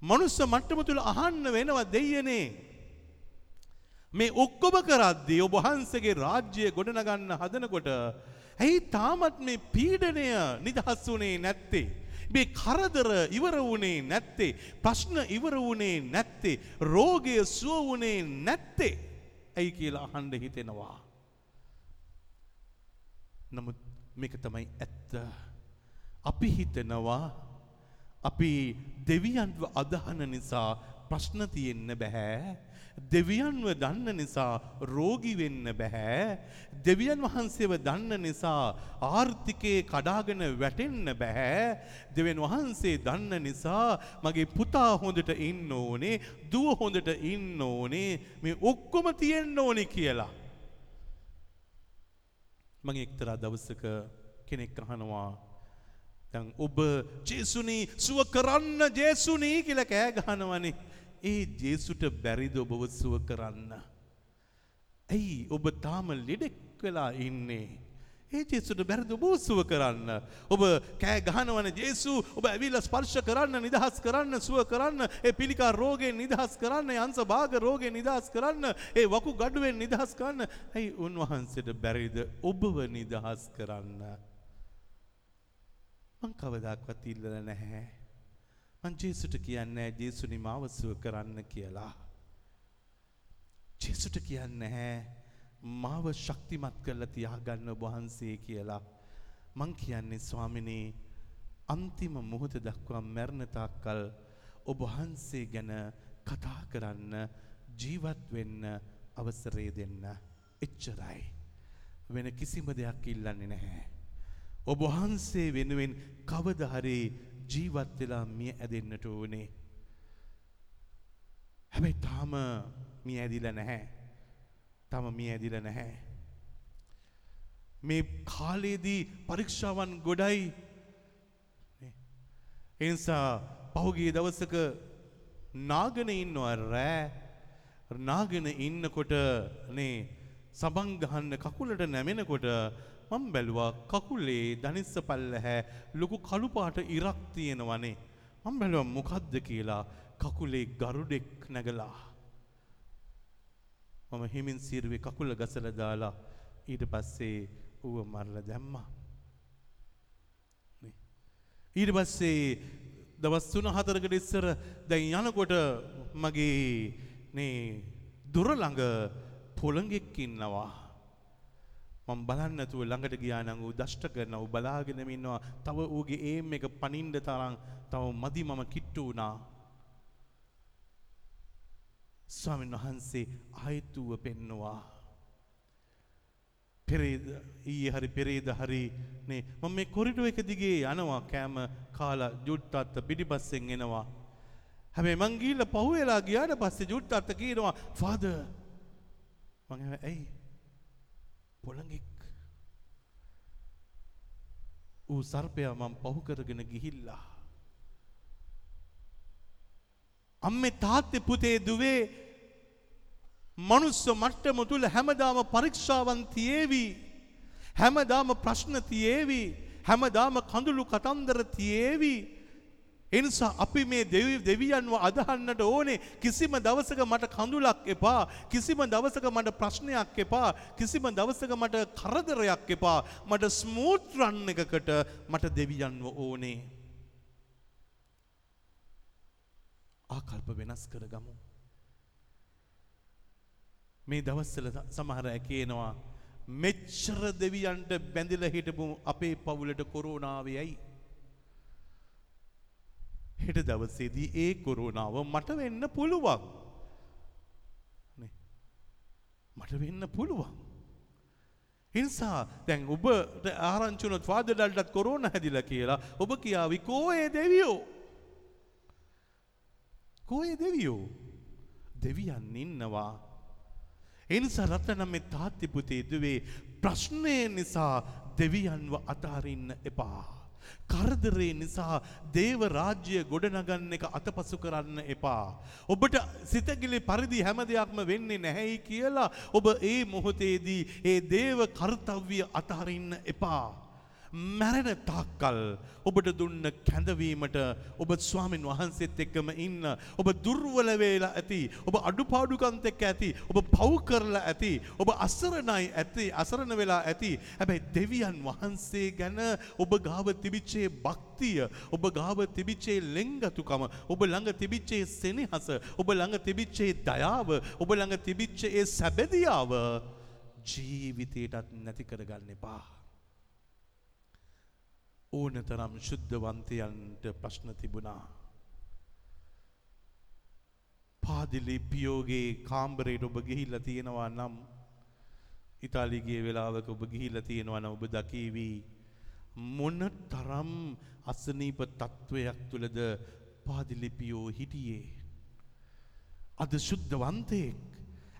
මනුස්ස මට්ටම තුල අහන්න වෙනවා දෙයියනේ. මේ ඔක්කොම කරද්දී ඔබ වහන්සේගේ රාජ්‍යය ගොඩනගන්න හදනකොට ඇයි තාමත් මේ පීඩනය නිදහස් වුණේ නැත්තේ? මේ කරදර ඉවර වුණේ නැත්තේ? ප්‍රශ්න ඉවර වුණේ නැත්තේ? රෝගය සුව වුණේ නැත්තේ? ඇයි කියලා අහන්න හිතෙනවා. නමුත් මේක තමයි ඇත්ත. අපි හිතනවා අපි දෙවියන්ව අදහන නිසා ප්‍රශ්න තියෙන්න බැහැ. දෙවියන්ව දන්න නිසා රෝගි වෙන්න බැහැ. දෙවියන් වහන්සේව දන්න නිසා ආර්ථිකයේ කඩාගෙන වැටෙන්න බැහැ. දෙවියන් වහන්සේ දන්න නිසා මගේ පුතා හොඳට ඉන්න ඕනේ, දුව හොඳට ඉන්න ඕනේ, මේ ඔක්කොම තියෙන්න ඕනේ කියලා. මගේ එක්තරා දවසක කෙනෙක් අහනවා දැන් ඔබ ජේසුනි සුව කරන්න ජේසුනි කියලා කෑ ගහනවනේ. ඒ ජේසුට බැරිද ඔබව සුව කරන්න. ඇයි ඔබ තාම ලෙඩෙක් වෙලා ඉන්නේ. ඒ ජේසුට බැරිද ඔබ සුව කරන්න. ඔබ කෑ ගහනවන ජේසු ඔබ ඇවිල්ලා ස්පර්ශ කරන්න නිදහස් කරන්න සුව කරන්න ඒ පිළිකා රෝගයෙන් නිදහස් කරන්න ඒ අංශ භාග රෝගයෙන් නිදහස් කරන්න ඒ වකු ගඩුවෙන් නිදහස් කරන්න. ඇයි උන්වහන්සේට බැරිද ඔබව නිදහස් කරන්න. මං කවදාක්වත් ඉල්ලලා නැහැ. මං ජේසුට කියන්නේ ජේසුනි මාව සුව කරන්න කියලා. ජේසුට කියන්නේ නැහැ මාව ශක්තිමත් කරලා තියාගන්න ඔබ වහන්සේ කියලා. මං කියන්නේ ස්වාමිනේ අන්තිම මොහොත දක්වා මැරෙන තාක්කල් ඔබ වහන්සේ ගැන කතා කරන්න ජීවත් වෙන්න අවසරය දෙන්න. එච්චරයි. වෙන කිසිම දෙයක් ඉල්ලන්නේ නැහැ. ඔබ වහන්සේ වෙනුවෙන් කවද හරි ජීවත් වෙලා මිය ඇදෙන්නට ඕනේ. හැබැයි තාම මිය ඇදිලා නැහැ. තාම මිය ඇදිලා නැහැ. මේ කාලයේදී පරීක්ෂාවන් ගොඩයි. ඒ නිසා පහුගිය දවසක නාගෙන ඉන්නවා රෑ නාගෙන ඉන්නකොට නේ සබන් ගහන්න කකුලට නැමෙනකොට මම බැලුවා කකුලේ දනිස්ස පල්ලහැ ලොකු කළු පාට ඉරක් තියෙනවනේ. මම බැලුවා මොකද්ද කියලා කකුලේ ගරුඩෙක් නැගලා. මම හිමින් සිරුවේ කකුල ගසලා දාලා ඊට පස්සේ ඌව මරලා දැම්මා. ඊට පස්සේ දවස් තුන හතරකට ඉස්සර දැන් යනකොට මගේ නේ දුර ළඟ පොළඟෙක් ඉන්නවා. මම බලන්න නැතුව ළඟට ගියා නම් ඌ දෂ්ට කරනවා ඌ බලාගෙනම ඉන්නවා. තව ඌගේ ඒම් එක පනින්න තරම් තව මදි මම කිට්ටු වුණා. ස්වාමීන් වහන්සේ ආයෙත් ඌව පෙන්නවා. පෙරේද ඊයේ හරි පෙරේද හරි නේ මම මේ කොරිඩෝ එක දිගේ යනවා කෑම කාලා ජුට්ටත් පිටිපස්සෙන් එනවා හැබැයි මං ගිහිල්ලා පහුවෙලා ගියාට පස්සේ ජුට්ටත් කියනවා ෆාදර් මං ඇයි පොළඟෙක්. ඌ සර්පයා මම පහු කරගෙන ගිහිල්ලා. අම්මේ තාත්තේ පුතේ දුවේ මනුස්ස මට්ටම තුල හැමදාම පරීක්ෂාවන් තියේවි. හැමදාම ප්‍රශ්න තියේවි. හැමදාම කඳුළු කතන්දර තියේවි. එනිසා අපි මේ දෙවි- දෙවියන්ව අදහන්නට ඕනේ කිසිම දවසක මට කඳුලක් එපා කිසිම දවසක මට ප්‍රශ්නයක් එපා කිසිම දවසක මට කරදරයක් එපා මට ස්මූත්රන්න එකකට මට දෙවියන්ව ඕනේ. ආකල්ප වෙනස් කර ගමු. මේ දවස්සල සමහර ඇකේනවා මෙච්චර දෙවියන්ට බැඳිල හිටපු අපේ පවුලට කොරෝනාවයයි. හෙට දවසේදී ඒ කොරුණාව මට වෙන්න පුළුවන්. නේ. මට වෙන්න පුළුවන්. හිංසා දැන් ඔබට ආරංචුනොත් වාදඩල්ටත් කොරෝන හැදිල කියලා ඔබ කියාවි කෝයේ දෙවියෝ. කෝයේ දෙවියෝ දෙවියන් ඉන්නවා. එනිසා රත්තනම් මේ තාත්තිපුතේ දුවේ ප්‍රශ්නය නිසා දෙවියන්ව අතාරින්න එපා. කරදරේ නිසා දේව රාජ්‍ය ගොඩනගන්න එක අතපසු කරන්න එපා. ඔබට සිතගිලි පරිදි හැම දෙයක්ම වෙන්නේ නැහැයි කියලා ඔබ ඒ මොහොතේදී ඒ දේව කර්තව්‍ය අතහරින්න එපා. මැරෙන තාක්කල් ඔබට දුන්න කැඳවීමට ඔබ ස්වාමින් වහන්සේත් එක්කම ඉන්න ඔබ දුර්වල වේලා ඇති ඔබ අඩුපාඩුකන්ත එක්ක ඇති ඔබ පව් කරලා ඇති ඔබ අසරණයි ඇති අසරණ වෙලා ඇති හැබැයි දෙවියන් වහන්සේ ගැන ඔබ ගාව තිබිච්චේ භක්තිය ඔබ ගාව තිබිච්චේ ලෙංගතුකම ඔබ ළඟ තිබිච්චේ සෙනෙහස ඔබ ළඟ තිබිච්චේ දයාව ඔබ ළඟ තිබිච්ච ඒ සැබැදියාව ජීවිතයටත් නැති කරගන්න එපා. ඕන තරම් ශුද්ධවන්තයන්ට ප්‍රශ්න තිබුණා. පාදිලි පියෝගේ කාම්බරයට ඔබ ගිහිල්ල තියෙනවා නම් ඉතාලිගේ වෙලාවක ඔබ ගිහිල්ල තියෙනවා නම් ඔබ දකීවී මොන තරම් අසනීප තත්ත්වයක් තුළද පාදිලිපියෝ හිටියේ. අද ශුද්ධවන්තයෙක්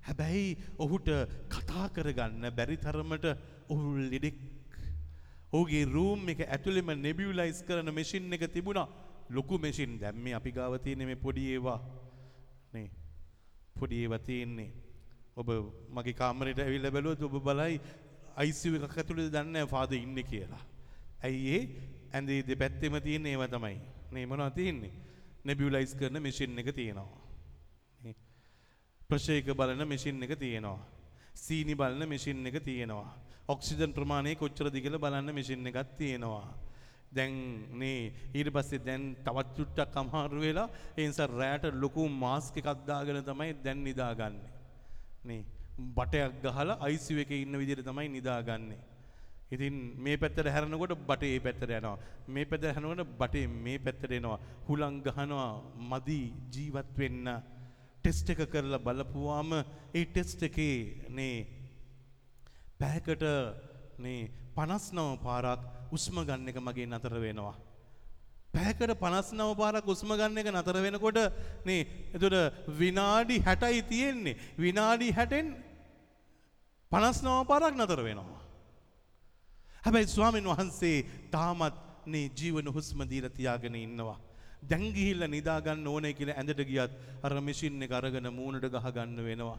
හැබැයි ඔහුට කතා කරගන්න බැරි තරමට ඔහු ලෙඩෙක් ඔහුගේ රූම් එක ඇතුළෙම නෙබියුලයිස් කරන මෙසින් එක තිබුණා ලොකු මෙසින් දැම්ම අපි ගාව තියෙන මේ පොඩි ඒවා නේ පොඩි ඒවා තියෙන්නේ ඔබ මගේ කාමරයට ඇවිල්ලා බැලුවොත් ඔබ බලයි ICU එකක් ඇතුළේ දන්නේ නැහැ ෆාදර් ඉන්නේ කියලා. ඇයි ඒ ඇඳේ දෙපැත්තෙම තියෙන ඒවා තමයි. නේ මොනවද තියෙන්නේ? නෙබියුලයිස් කරන මෙෂින් එක තියෙනවා. නේ. ප්‍රශේක බලන මෙෂින් එක තියෙනවා. සීනි බලන මෙෂින් එක තියෙනවා. ඔක්සිජන් ප්‍රමාණය කොච්චරද කියලා බලන්න මෙෂින් එකක් තියෙනවා. දැන් නේ ඊට පස්සේ දැන් තවත් චුට්ටක් අමාරු වෙලා ඒ නිසා රැට ලොකු මාස්ක් එකක් දාගෙන තමයි දැන් නිදාගන්නේ. නේ බටයක් ගහලා ICU එකේ ඉන්න විදිහට තමයි නිදාගන්නේ. ඉතින් මේ පැත්තට හැරෙනකොට බටේ මේ පැත්තට යනවා. මේ පැත්තට හැරෙනකොට බටේ මේ පැත්තට එනවා. හුලං ගහනවා මදි ජීවත් වෙන්න. ටෙස්ට් එක කරලා බලපුවාම ඒ ටෙස්ට් එකේ නේ පැයකට නේ 59 පාරක් උස්ම ගන්න එක මගේ නතර වෙනවා. පැයකට 59 පාරක් උස්ම ගන්න එක නතර වෙනකොට නේ එතකොට විනාඩි 60යි තියෙන්නේ. විනාඩි 60න් 59 පාරක් නතර වෙනවා. හැබැයි ස්වාමීන් වහන්සේ තාමත් නේ ජීවන හුස්ම දීලා තියාගෙන ඉන්නවා. දැන් ගිහිල්ලා නිදා ගන්න ඕනේ කියලා ඇඳට ගියත් අර මැෂින් එක අරගෙන මූණට ගහ ගන්න වෙනවා.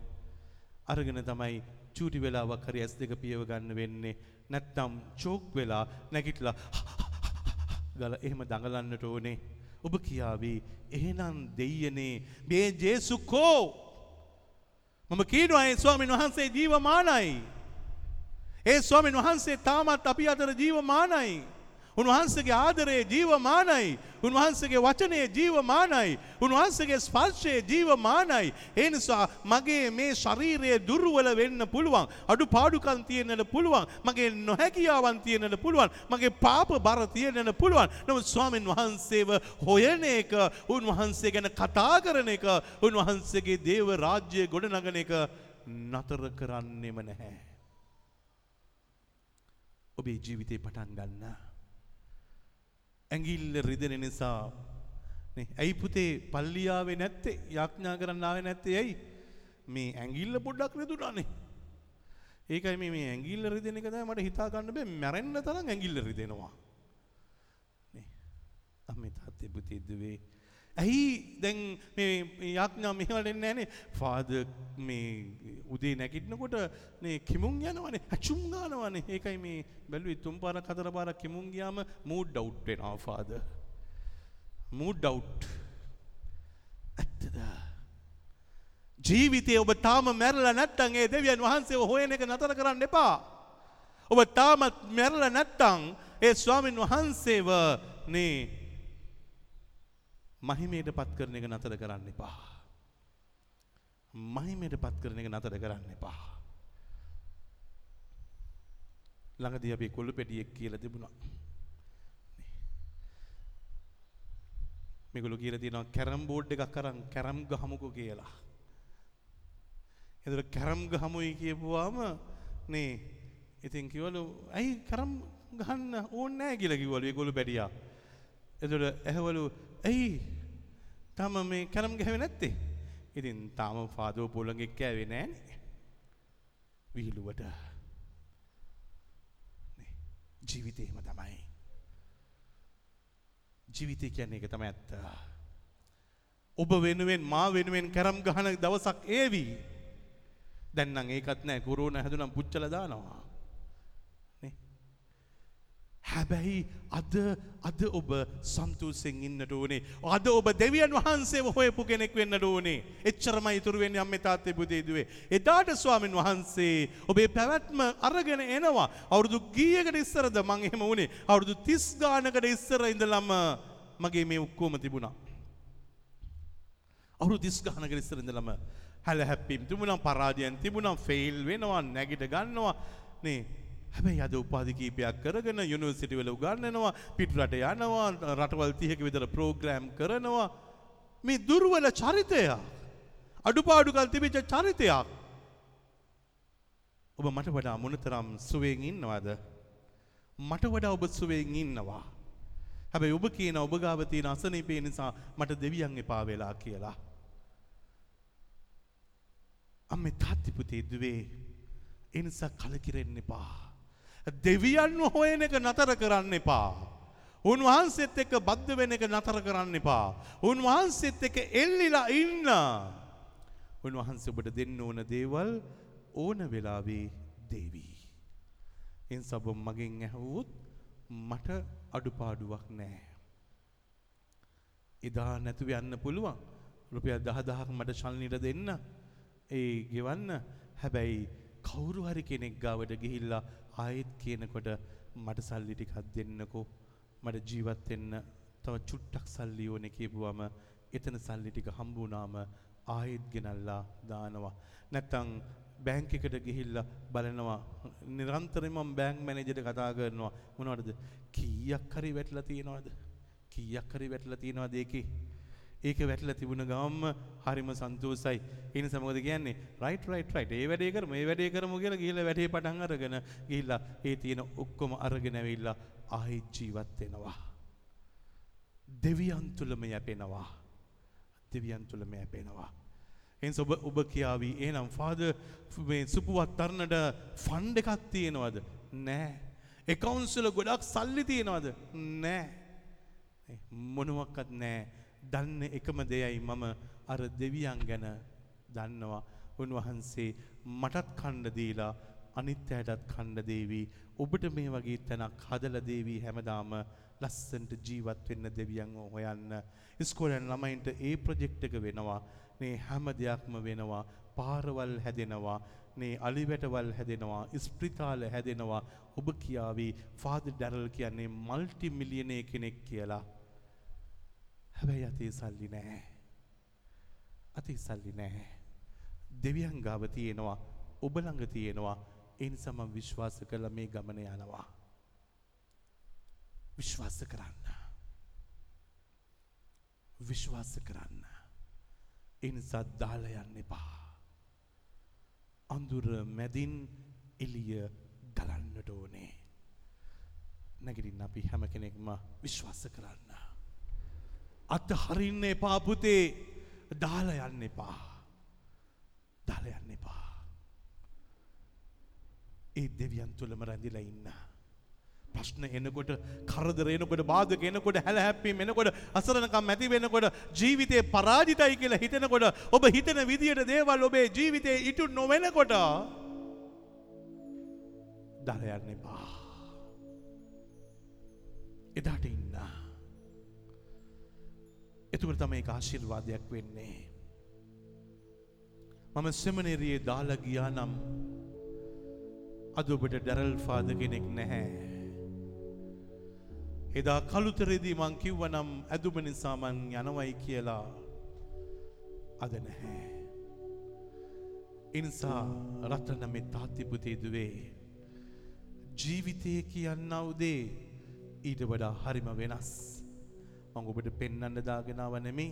අරගෙන තමයි චූටි වෙලාවක් හරි ඇස් දෙක පියව ගන්න වෙන්නේ. නැත්තම් චෝක් වෙලා නැගිටලා ගල එහෙම දඟලන්නට ඕනේ. ඔබ කියාවි එහෙනම් දෙයියනේ මේ ජේසු කෝ මම කියනවා ඒ ස්වාමීන් වහන්සේ ජීවමානයි. ඒ ස්වාමීන් වහන්සේ තාමත් අපි අතර ජීවමානයි. උන්වහන්සේගේ ආදරයේ ජීවමානයි. උන්වහන්සේගේ වචනය ජීවමානයි. උන්වහන්සේගේ ස්පර්ශය ජීවමානයි. ඒ නිසා මගේ මේ ශරීරය දුර්වල වෙන්න පුළුවන්. අඩුපාඩුකම් තියෙන්නට පුළුවන්. මගේ නොහැකියාවන් තියෙන්නට පුළුවන්. මගේ පාප බර තියෙන්නට පුළුවන්. නමුත් ස්වාමීන් වහන්සේව හොයන එක, උන්වහන්සේ ගැන කතා කරන එක, උන්වහන්සේගේ දේව රාජ්‍ය ගොඩනගන එක නතර කරන්නෙම නැහැ. ඔබේ ජීවිතේ පටන් ගන්න. ඇඟිල්ල රිදෙන නිසා. නේ ඇයි පුතේ පල්ලියාවේ නැත්තේ? යාඥා කරන්න ආවේ නැත්තේ? ඇයි? මේ ඇඟිල්ල පොඩ්ඩක් රිදුනානේ. ඒකයි මේ මේ ඇඟිල්ල රිදෙන එක තමයි මට හිතා ගන්න බෑ මැරෙන්න තරම් ඇඟිල්ල රිදෙනවා. නේ අම්මේ තාත්තේ පුතේ දුවේ ඇයි දැන් මේ යාඥා මෙහෙවට එන්නේ නැහනේ? ෆාදර් මේ උදේ නැගිටිනකොට මේ කිමුන් යනවනේ හැචුම් ගන්නවනේ. ඒකයි මේ බැලුවේ තුන් පාරක් හතර පාරක් කිමුන් ගියාම මූඩ් අවුට් වෙනවා ෆාදර් මූඩ් අවුට් ඇත්තද? ජීවිතය ඔබ තාම මැරල නැත්තන් ඒ දෙවියන් වහන්සේ හොයන එක නතර කරන්න එපා. ඔබ තාමත් මැරල නැත්තං ඒ ස්වාමින් වහන්සේව නේ මහිමයට පත් කරන එක නතර කරන්න එපා. මහිමයට පත් කරන එක නතර කරන්න එපා. ළඟදී අපි කොල්ලු පෙටියෙක් කියලා තිබුණා. මේගොල්ලෝ කියලා තියෙනවා කැරම් බෝඩ් එකක් අරන් කැරම් ගහමුකෝ කියලා. එතකොට කැරම් ගහමුයි කියපුවාම නේ ඉතින් කිව්වලු ඇයි කැරම් ගහන්න ඕනේ නැහැ කියලා කිව්වලු ඒගොල්ලෝ පැටියා. එතකොට ඇහවලු ඇයි තාම මේ කැරම් ගහුවේ නැත්තේ? ඉතින් තාම ෆාදෝ පොළඟෙක් කෑවේ නැහනේ. විහිළුවට. නේ ජීවිතේම තමයි. ජීවිතය කියන්නේ එක තමයි ඇත්ත. ඔබ වෙනුවෙන් මා වෙනුවෙන් කැරම් ගහන දවසක් ඒවී. දැන් නම් ඒකත් නෑ කොරෝනා හැදුනම් පුච්චලා දානවා. නේ? හැබැයි අද අද ඔබ සන්තෝෂෙන් ඉන්නට ඕනේ. අද ඔබ දෙවියන් වහන්සේව හොයපු කෙනෙක් වෙන්නට ඕනේ. එච්චරමයි ඉතුරු වෙන්නේ අම්මේ තාත්තේ පුතේ දුවේ. එදාට ස්වාමින් වහන්සේ ඔබේ පැවැත්ම අරගෙන එනවා. අවුරුදු කීයකට ඉස්සරද මං එහෙම වුණේ? අවුරුදු 30 ගානකට ඉස්සර ඉඳලම මගේ මේ ඔක්කොම තිබුණා. අවුරුදු 30 ගානකට ඉස්සර ඉඳලම හැල හැප්පීම් තිබුණා පරාජයන් තිබුණා ෆෙයිල් වෙනවා නැගිට ගන්නවා නේ හැබැයි අද උපාධි කීපයක් කරගෙන යුනිවර්සිටි වල උගන්වනවා පිටරට යනවා රටවල් 30ක විතර ප්‍රෝග්‍රෑම් කරනවා. මේ දුර්වල චරිතය අඩුපාඩුකම් තිබිච්ච චරිතයක්. ඔබ මට වඩා මොනතරම් සුවයෙන් ඉන්නවද? මට වඩා ඔබ සුවයෙන් ඉන්නවා. හැබැයි ඔබ කියන ඔබ ගාව තියෙන අසනීපේ නිසා මට දෙවියන් එපා වෙලා කියලා. අම්මේ තාත්ති පුතේ දුවේ ඒ නිසා කලකිරෙන්න එපා. දෙවියන්ව හොයන එක නතර කරන්න එපා. උන්වහන්සේත් එක්ක බද්ධ වෙන එක නතර කරන්න එපා. උන්වහන්සේත් එක්ක එල්ලිලා ඉන්න. උන්වහන්සේ ඔබට දෙන්න ඕන දේවල් ඕන වෙලාවේ දේවි. එන් සබ මගෙන් ඇහුවොත් මට අඩුපාඩුවක් නෑ. එදා නැතුව යන්න පුළුවන්. රුපියල් දහදහක් මට ශල්නිට දෙන්න. ඒ ගෙවන්න හැබැයි කවුරු හරි කෙනෙක් ගාවට ගිහිල්ලා ආයෙත් කියනකොට මට සල්ලි ටිකක් දෙන්නකෝ. මට ජීවත් වෙන්න තව චුට්ටක් සල්ලි ඕනේ කියපුවම එතන සල්ලි ටික හම්බ වුණාම ආයෙත් ගෙනල්ලා දානවා. නැත්තම් බැංක් එකට ගිහිල්ලා බලනවා. නිරන්තරයෙන්ම මම බැංක් මැනේජර්ට කතා කරනවා. මොනවටද? කීයක් හරි වැටලා තියෙනවද? කීයක් හරි වැටලා තියෙනවද ඒකේ? ඒක වැටලා තිබුණ ගමම්ම හරිම සන්තෝසයි. ඒ නිසා මොකද කියන්නේ? Right right right. ඒ වැඩේ කරමු. මේ වැඩේ කරමු කියලා ගිහිල්ලා වැඩේ පටන් අරගෙන ගිහිල්ලා ඒ තියෙන ඔක්කොම අරගෙන ඇවිල්ලා ආයෙ ජීවත් වෙනවා. දෙවියන් තුලම යැපෙනවා. දෙවියන් තුලම යැපෙනවා. එන්ස ඔබ ඔබ කියාවි එහෙනම් ෆාදර් මේ සුපුවත් තරනට ෆන්ඩ් එකක් තියෙනවද? නෑ. එකවුන්ස් වල ගොඩක් සල්ලි තියෙනවද? නෑ. මොනවත් නෑ. දන්න එකම දෙයයි මම අර දෙවියන් ගැන දන්නවා. උන්වහන්සේ මටත් කණ්ඩ දීලා අනිත් අයටත් කණ්ඩ දේවී. ඔබට මේ වගේ තැනක් හදලා දේවී හැමදාම ලස්සන්ට ජීවත් වෙන්න දෙවියන් හොයන්න. ඉස්කෝලෙන් ළමයින්ට ඒ ප්‍රොජෙක්ට් එක වෙනවා. මේ හැම දෙයක්ම වෙනවා. පාරවල් හැදෙනවා. මේ අලිවැටවල් හැදෙනවා. ස්ප්‍රිතාල හැදෙනවා. ඔබ කියාවි ෆාදර් ඩැරල් කියන්නේ මල්ටි මිලියනර් කෙනෙක් කියලා. හැබැයි අතේ සල්ලි නෑ. අතේ සල්ලි නෑ. දෙවියන් ගාව තියෙනවා ඔබ ළඟ තියෙනවා ඒ නිසා මම විශ්වාස කළා මේ ගමන යනවා. විශ්වාස කරන්න. විශ්වාස කරන්න. ඒ නිසා දාලා යන්න එපා. අඳුර මැදින් එළිය ගලන්නට ඕනේ. නැගිටින්න අපි හැම කෙනෙක්ම විශ්වාස කරන්න. අත හරින්න එපා පුතේ දාලා යන්න එපා. දාලා යන්න එපා. ඒ දෙවියන් තුළම රැඳිලා ඉන්න. ප්‍රශ්න එනකොට කරදර එනකොට බාධක එනකොට හැල හැප්පීම් එනකොට අසරණකම් ඇති වෙනකොට ජීවිතේ පරාජිතයි කියලා හිතෙනකොට ඔබ හිතන විදියට දේවල් ඔබේ ජීවිතේ ඉටු නොවෙනකොට දාලා යන්න එපා. එදාට ඉන්න. එතුකට තම එක ආශිර්වාදයක් වෙන්නේ. මම සෙමනේරයේ දාලා ගියා නම් අද ඔබට ඩැරල් ෆාද කෙනෙක් නැහැ. එදා කළුතරෙදී මං කිව්ව නම් ඇදුම නිසා මං යනවයි කියලා අද නැහැ. එනිසා රටන මේ තාත්තිපුතේදුවේ ජීවිතය කියන්න උදේ ඊට වඩා හරිම වෙනස්. මං ඔබට පෙන්නන්න දාගෙනාව නෙමේ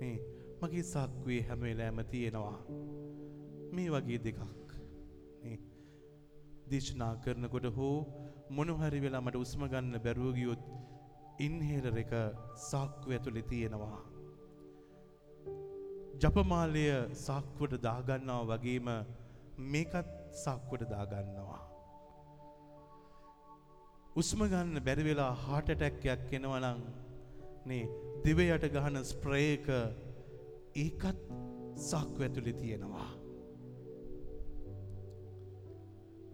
මේ මගේ සක්වේ හැමවෙලෑම තියෙනවා. මේ වගේ දෙකක්. දේශනා කරනකොට හෝ මොනහරි වෙලා මට උස්ම ගන්න බැරුව ගියොත් ඉන්හෙලර් එක සාක්කුව ඇතුලේ තියෙනවා. ජපමාලය සාක්කුවට දාගන්නවා වගේම මේකත් සාක්කුවට දාගන්නවා. උස්ම ගන්න බැරි වෙලා හાર્ට් ඇටැක් එකක් එනවා නම් නේ දිවයට ගහන ස්ප්‍රේ එක ඒකත් සාක්කුව ඇතුලේ තියෙනවා.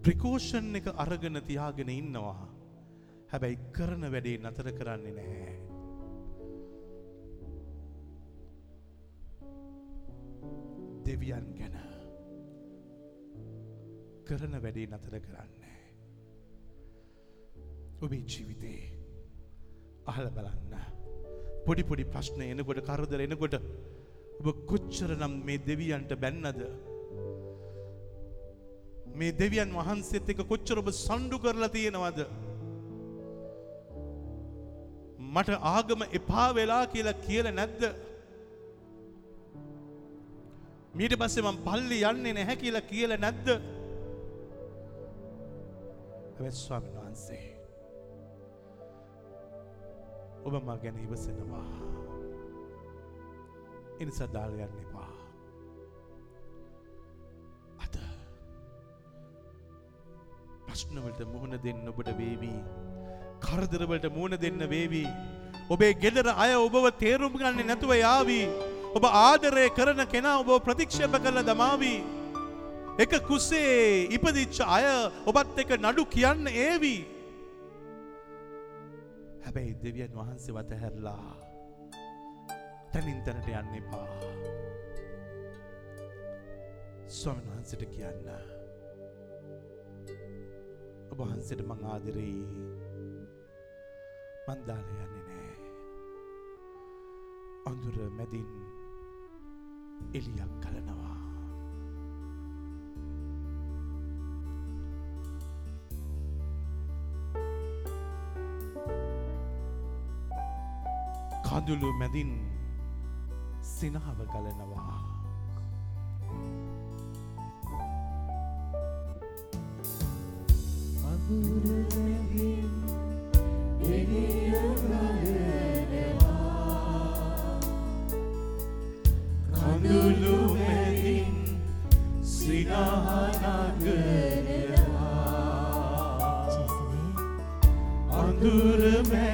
ප්‍රිකෝෂන් එක අරගෙන තියාගෙන ඉන්නවා. හැබැයි කරන වැඩේ නතර කරන්නේ නැහැ. දෙවියන් ගැන කරන වැඩේ නතර කරන්නේ. ඔබේ ජීවිතේ අහල බලන්න. පොඩි පොඩි ප්‍රශ්න එනකොට කරදර එනකොට ඔබ කොච්චර නම් මේ දෙවියන්ට බැන්නද? මේ දෙවියන් වහන්සේත් එක කොච්චර ඔබ සණ්ඩු කරලා තියෙනවද? මට ආගම එපා වෙලා කියලා කියල නැද්ද? මීට පස්සේ මම පල්ලි යන්නේ නැහැ කියලා කියල නැද්ද? ඇවැස්වාමන් වහන්සේ ඔබ මා ගැන ඉවසනවා. එනිසා දාලයන්න එපා. අද ප්‍රශ්නවලට මුහුණ දෙන්න ඔබට වේවී. කරදරවලට මුහුණ දෙන්න වේවී. ඔබේ ගෙදර අය ඔබව තේරුම් ගන්නේ නැතුව යාවී. ඔබ ආදරය කරන කෙනා ඔබ ප්‍රතික්ෂේප කරල දමාවී. එක කුසේ ඉපදිච්ච අය ඔබත් එක නඩු කියන්න ඒවී. හැබැයි දෙවියන් වහන්සේ වත හැරලා තැනින් තැනට යන්න එපා. ස්වමන් වහන්සට කියන්න. ඔබ වහන්සට මං ආදරෙයි මන්දාල යන්නේ නෑ. අඳුර මැදින් එලියක් කලනවා කඳුළු මැදින් සිනහව ගලනවා. කඳුළු මැදින් සිනහනගනවා අඳුර මැදින්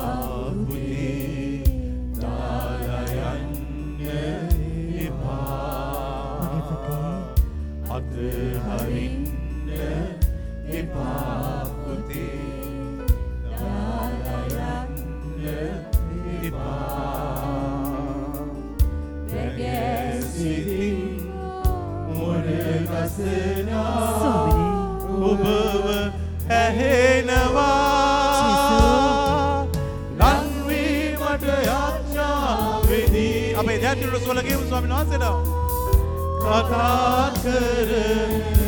ස්වාමිනේ ඔබව ඇහෙනවා ලන්වීමට යාඥාවෙදී අපේ දැතිරු සොලගේම ස්වාමීන් වහන්සේට කතා කරනවා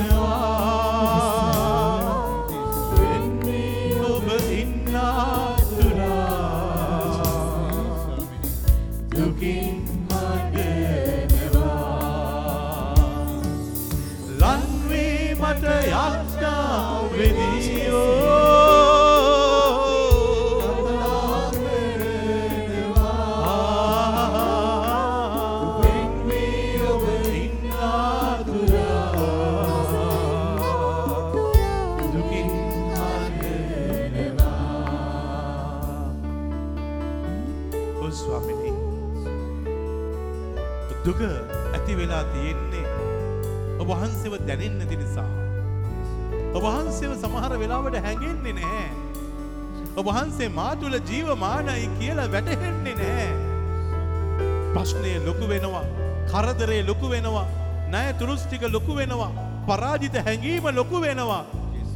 වෙලාවට හැඟෙන්නේ නැහැ. ඔබ වහන්සේ මා තුළ ජීවමානයි කියලා වැටහෙන්නේ නැහැ. ප්‍රශ්නය ලොකු වෙනවා. කරදරේ ලොකු වෙනවා. ණය තුරුස් ටික ලොකු වෙනවා. පරාජිත හැඟීම ලොකු වෙනවා.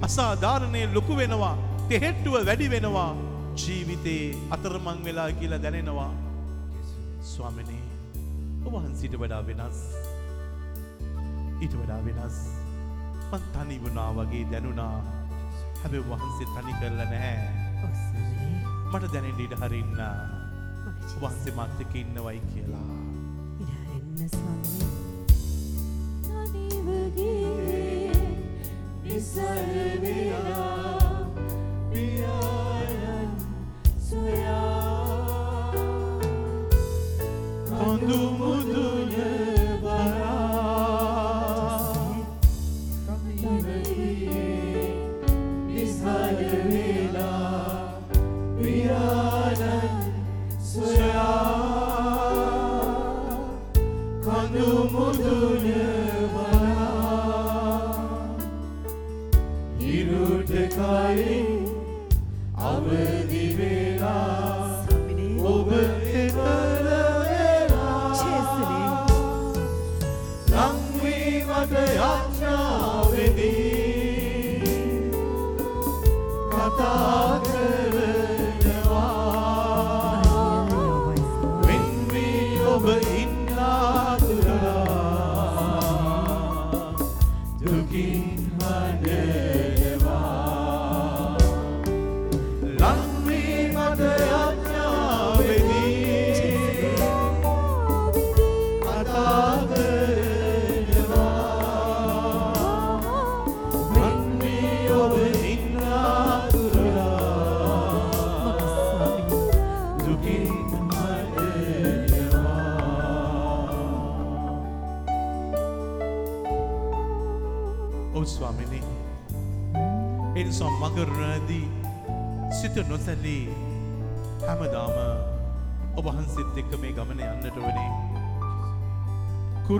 අසාධාරණය ලොකු වෙනවා. තෙහෙට්ටුව වැඩි වෙනවා. ජීවිතේ අතරමං වෙලා කියලා දැනෙනවා. ස්වාමිනේ ඔබ වහන්සේට වඩා වෙනස්. ඊට වඩා වෙනස්. මං තනි වුණා වගේ දැනුණා. හැබැයි වහන්සේ තනි කරලා නැහැ. මට දැනෙන්න ඉඩ හරින්න. වහන්සේ මාත් එක්ක ඉන්නවයි කියලා. ඉඩහරින්න ස්වාමිනේ. කඳු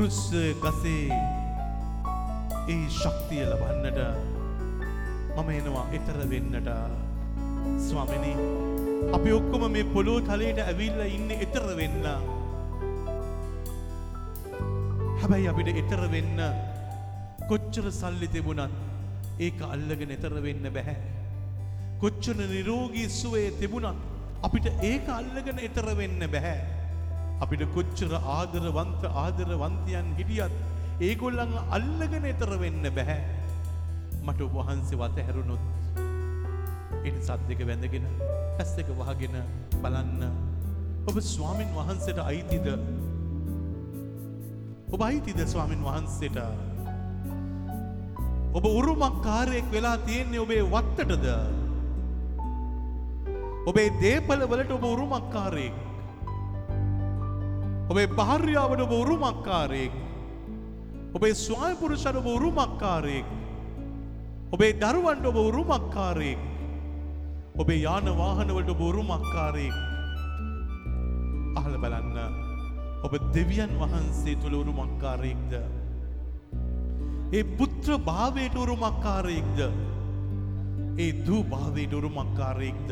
කුරුස්ස ගසේ ඒ ශක්තිය ලබන්නට මම එනවා එතර වෙන්නට ස්වාමිනී අපි ඔක්කොම මේ පොළොව තලයට ඇවිල්ලා ඉන්නේ එතර වෙන්න හැබැයි අපිට එතර වෙන්න කොච්චර සල්ලි තිබුණත් ඒක අල්ලගෙන එතර වෙන්න බැහැ. කොච්චර නිරෝගී සුවේ තිබුණත් අපිට ඒක අල්ලගෙන එතර වෙන්න බැහැ. අපිට කොච්චර ආදරවන්ත ආදරවන්තයන් හිටියත් ඒගොල්ලන් අල්ලගෙන එතර වෙන්න බැහැ. මට ඔබ වහන්සේ වත හැරුණොත් එනි සත් දෙක වැඳගෙන ඇස් දෙක වහගෙන බලන්න. ඔබ ස්වාමින් වහන්සේට අයිතිද? ඔබ අයිතිද ස්වාමින් වහන්සේට? ඔබ උරුමක්කාරයෙක් වෙලා තියෙන්නේ ඔබේ වත්තටද? ඔබේ දේපල වලට ඔබ උරුමක්කාරයෙක් ඔබේ භාර්යාවට ඔබ උරුමක්කාරයෙක්. ඔබේ ස්වාමිපුරුෂට ඔබ උරුමක්කාරයෙක්. ඔබේ දරුවන්ට ඔබ උරුමක්කාරයෙක්. ඔබේ යාන වාහනවලට ඔබ උරුමක්කාරයෙක්. අහල බලන්න ඔබ දෙවියන් වහන්සේ තුළ උරුමක්කාරයෙක්ද? ඒ පුත්‍ර භාවයට උරුමක්කාරයෙක්ද? ඒ දූ භාවයට උරුමක්කාරයෙක්ද?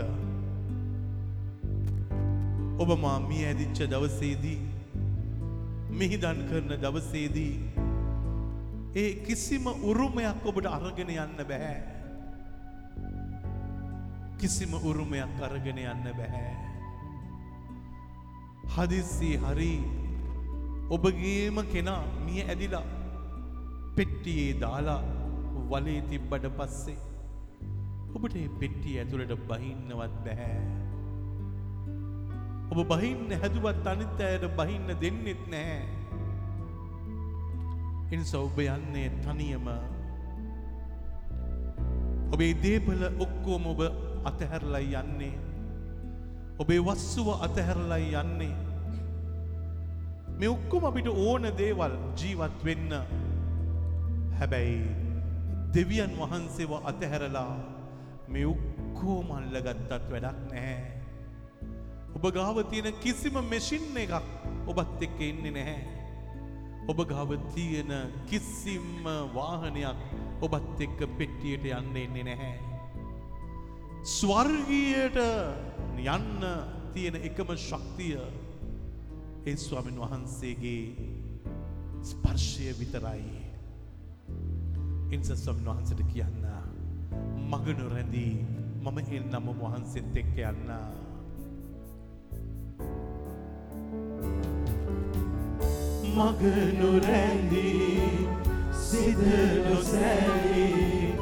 ඔබ මා මිය ඇදිච්ච දවසේදී මිහිදන් කරන දවසේදී ඒ කිසිම උරුමයක් ඔබට අරගෙන යන්න බැහැ කිසිම උරුමයක් අරගෙන යන්න බැහැ හදිස්සි හරි ඔබගේම කෙනා මිය ඇදිලා පෙට්ටියේ දාලා වලේ තිබ්බට පස්සේ ඔබට ඒ පෙට්ටිය ඇතුළට බහින්නවත් බැහැ. ඔබ බහින්න හැදුවත් අනිත් අයට බහින්න දෙන්නෙත් නැහැ. එනිසා ඔබ යන්නේ තනියම. ඔබේ දේපල ඔක්කොම ඔබ අතහැරලා යන්නේ. ඔබේ වස්සුව අතහැරලා යන්නේ. මේ ඔක්කොම අපිට ඕන දේවල් ජීවත් වෙන්න. හැබැයි දෙවියන් වහන්සේව අතහැරලා මේ ඔක්කොම අල්ලගත්තත් වැඩක් නැහැ. ඔබ ගාව තියෙන කිසිම මෙෂින් එකක් ඔබත් එක්ක ඉන්නේ නැහැ. ඔබ ගාව තියෙන කිසිම්ම වාහනයක් ඔබත් එක්ක පෙට්ටියට යන්න එන්නේ නැහැ. ස්වර්ගීයට යන්න තියෙන එකම ශක්තිය ඒ ස්වාමින් වහන්සේගේ ස්පර්ශය විතරයි. ඉන්ස ස්වාමින් වහන්සට කියන්න මගනු රැඳී මම එන්නම වහන්සෙත් එක්ක යන්න. මගනු රැඳී සිදනු සැලී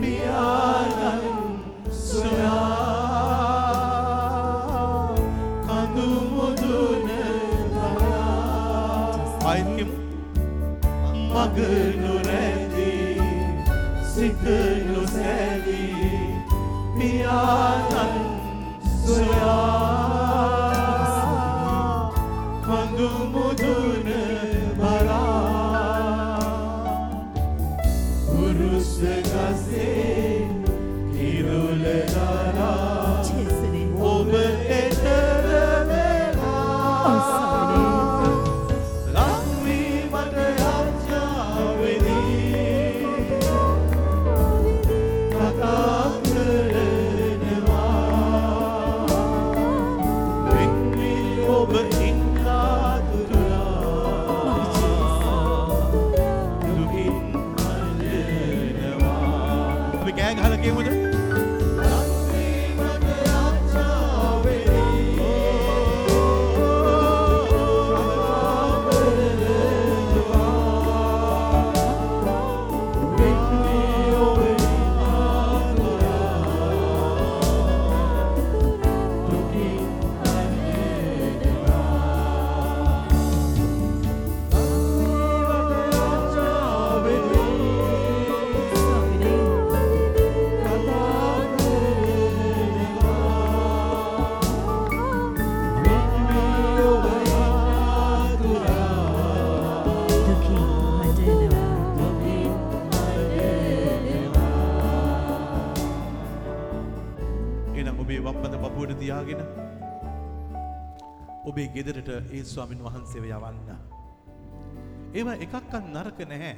මියානන් සොයා. කඳුමුදුන ආයත්කෙමු මගනු රැඳී සිතනු සැලී මියානන් සොයා කෑ ගහලා කියමුද ඔබේ ගෙදරට ඒ ස්වාමින් වහන්සේව යවන්න. ඒවා එකක්කත් නරක නැහැ.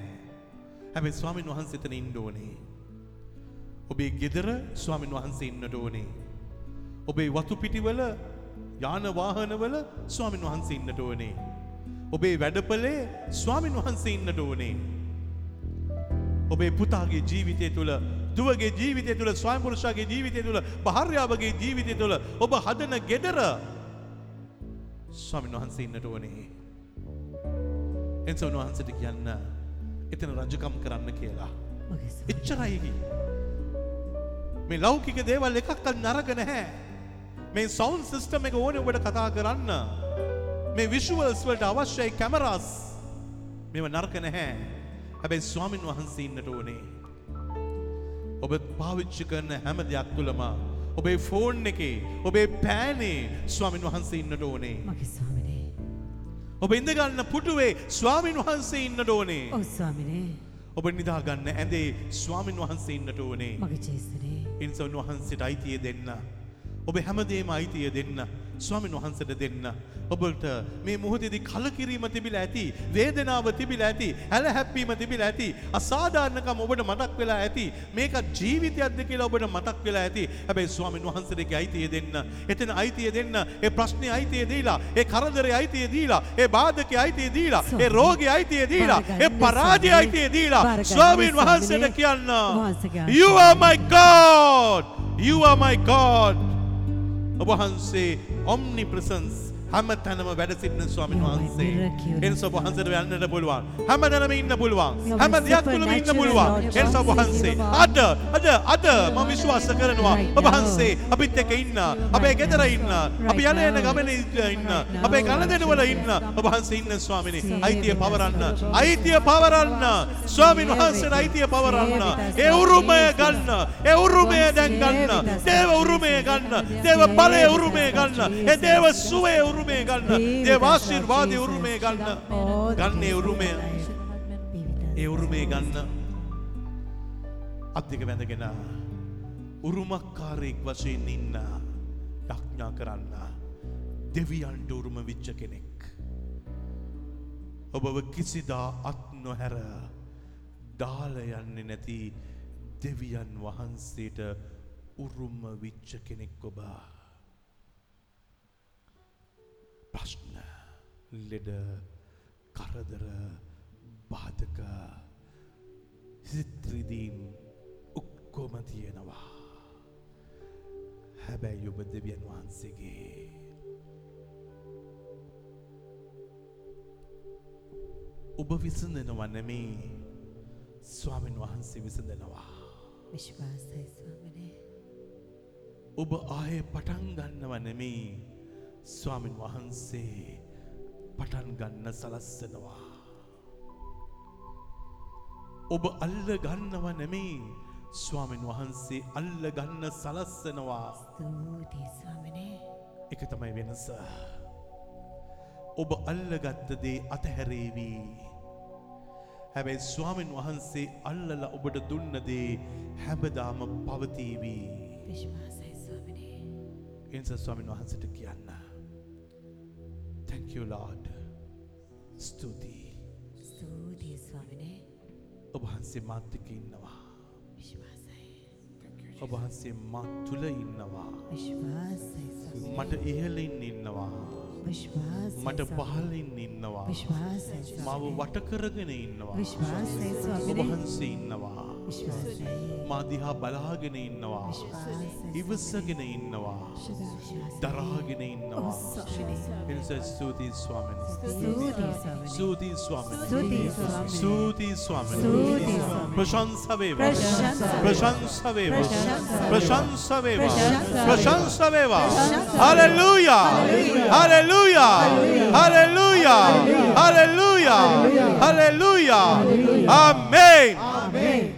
හැබැයි ස්වාමින් වහන්සේතන ඉන්න ඕනේ. ඔබේ ගෙදර ස්වාමින් වහන්සේ ඉන්නට ඕනේ. ඔබේ වතු පිටිවල යාන වාහනවල ස්වාමින් වහන්සේ ඉන්නට ඕනේ. ඔබේ වැඩපලේ ස්වාමින් වහන්සේ ඉන්නට ඕනේ. ඔබේ පුතාගේ ජීවිතය තුළ දුවගේ ජීවිතය තුළ ස්වයම්පුරුෂාගේ ජීවිතය තුළ භාර්යාවගේ ජීවිතය තුළ ඔබ හදන ගෙදර ස්වාමින් වහන්සේ ඉන්නට ඕනේ. එන්ස උන්වහන්සට කියන්න එතන රජකම් කරන්න කියලා. එච්චරයිකි. මේ ලෞකික දේවල් එකක්කල් නරක නැහැ. මේ සෞන්් සිිස්ටම එක ඕන ඔබට කතා කරන්න. මේ විශුවල්ස් වලට අවශ්‍යයි කැමරස් මෙම නරක නැහැ. හැබැයි ස්වාමින් වහන්සේ ඉන්නට ඕනේ. ඔබ පාවිච්චි කරන හැම දෙයක් තුළම ඔබේ ෆෝන් එකේ ඔබේ පෑනේ ස්වාමින් වහන්සේ ඉන්නට ඕනේ. මගේ ස්වාමිනේ. ඔබ ඉඳගන්න පුටුවේ ස්වාමින් වහන්සේ ඉන්නට ඕනේ. ඔව් ස්වාමිනේ. ඔබ නිදාගන්න ඇඳේ ස්වාමින් වහන්සේ ඉන්නට ඕනේ. මගේ ජේසුනේ. ඉන්ස උන්වහන්සේට අයිතිය දෙන්න. ඔබ හැමදේම අයිතිය දෙන්න. ස්වාමින් වහන්සට දෙන්න. ඔබට මේ මුහදදි කලකිරීම තිබිලා ඇති. වේදනාව තිබිලා ඇති. හැල හැප්පීම තිබිලා ඇති. අසාධාරණකම් ඔබට මතක් වෙලා ඇති. මේක ජීවිතයක්ද කියලා ඔබට මතක් වෙලා ඇති. හැබැයි ස්වාමින් වහන්සේගේ අයිතිය දෙන්න. එතන අයිතිය දෙන්න. ඒ ප්‍රශ්නේ අයිතිය දීලා, ඒ කරදරේ අයිතිය දීලා, ඒ බාධකේ අයිතිය දීලා, ඒ රෝගේ අයිතිය දීලා, ඒ පරාජය අයිතිය දීලා ස්වාමින් වහන්සේට කියන්න. You are my God. You are my God. ඔබ වහන්සේ omnipresence හැම තැනම වැඩ සිටින ස්වාමින් වහන්සේ. එනිස වහන්සේට යන්නට පුළුවන්. හැම තැනම ඉන්න පුළුවන්. හැම දෙයක් තුළම ඉන්න පුළුවන්. එනිස වහන්සේ අද අද අද මම විශ්වාස කරනවා ඔබ වහන්සේ අපිත් එක්ක ඉන්න. අපේ ගෙදර ඉන්න. අපි යන යන ගමනේ ඉන්න. අපේ ගණදෙනවල ඉන්න. ඔබ වහන්සේ ඉන්න ස්වාමිනේ. අයිතිය පවරන්න. අයිතිය පවරන්න. ස්වාමින් වහන්සේට අයිතිය පවරන්න. ඒ උරුමය ගන්න. ඒ උරුමය දැන් ගන්න. දේව උරුමය ගන්න. දේව බලය උරුමය ගන්න. ඒ දේව සුවේ උරුමය ගන්න. දේව ආශිර්වාදය උරුමය ගන්න. ගන්න උරුමය. ඒ උරුමය ගන්න. අත් දෙක වැඳගෙන උරුමක්කාරයෙක් වශයෙන් ඉන්න යඥා කරන්න දෙවියන්ට උරුම විච්ච කෙනෙක්. ඔබව කිසිදා අත් නොහැර දාල යන්නේ නැති දෙවියන් වහන්සේට උරුම විච්ච කෙනෙක් ඔබ. ප්‍රශ්න ලෙඩ කරදර බාධක සිත්‍රිදීම් ඔක්කොම තියෙනවා. හැබැයි ඔබ දෙවියන් වහන්සේගේ ඔබ විසඳනවා නෙමේ ස්වාමින් වහන්සේ විසඳනවා. විශ්වාසයි ස්වාමිනේ. ඔබ ආය පටන් ගන්නව නෙමේ ස්වාමින් වහන්සේ පටන් ගන්න සලස්සනවා. ඔබ අල්ල ගන්නව නෙමේ ස්වාමින් වහන්සේ අල්ල ගන්න සලස්සනවා. එක තමයි වෙනස. ඔබ අල්ලගත්ත දේ අතහැරේවී. හැබැයි ස්වාමින් වහන්සේ අල්ලල ඔබට දුන්න දේ හැබදාම පවතීවී. එනිස ස්වාමින් වහන්සට කියන්න. Thank you Lord. ස්තුතියි. ස්තුතියි ස්වාමිනේ. ඔබහන්සේ මාත්තික ඉන්නවා. ඔබහන්සේ මත් තුළ ඉන්නවා. මට ඉහලින් ඉන්නවා. මට. පහලින් ඉන්නවා. මව. වටකරගෙන ඉන්නවා. ඔබහන්සේ ඉන්නවා. මාදිහා බලාගෙන ඉන්නවා. ඉවසගෙන ඉන්නවා. දරාගෙන ඉන්නවා. එනිස ස්තුතියි ස්වාමනි. ස්තුතියි ස්වාමිනේ. ස්තුතියි ස්වාමනි. ස්තුතියි ස්වාමිනේ. ස්තුතියි ස්වාමනි. ස්තුතියි ස්වාමිනේ. ප්‍රශංස වේවා. ප්‍රශංස වේවා. ප්‍රශංස වේවා.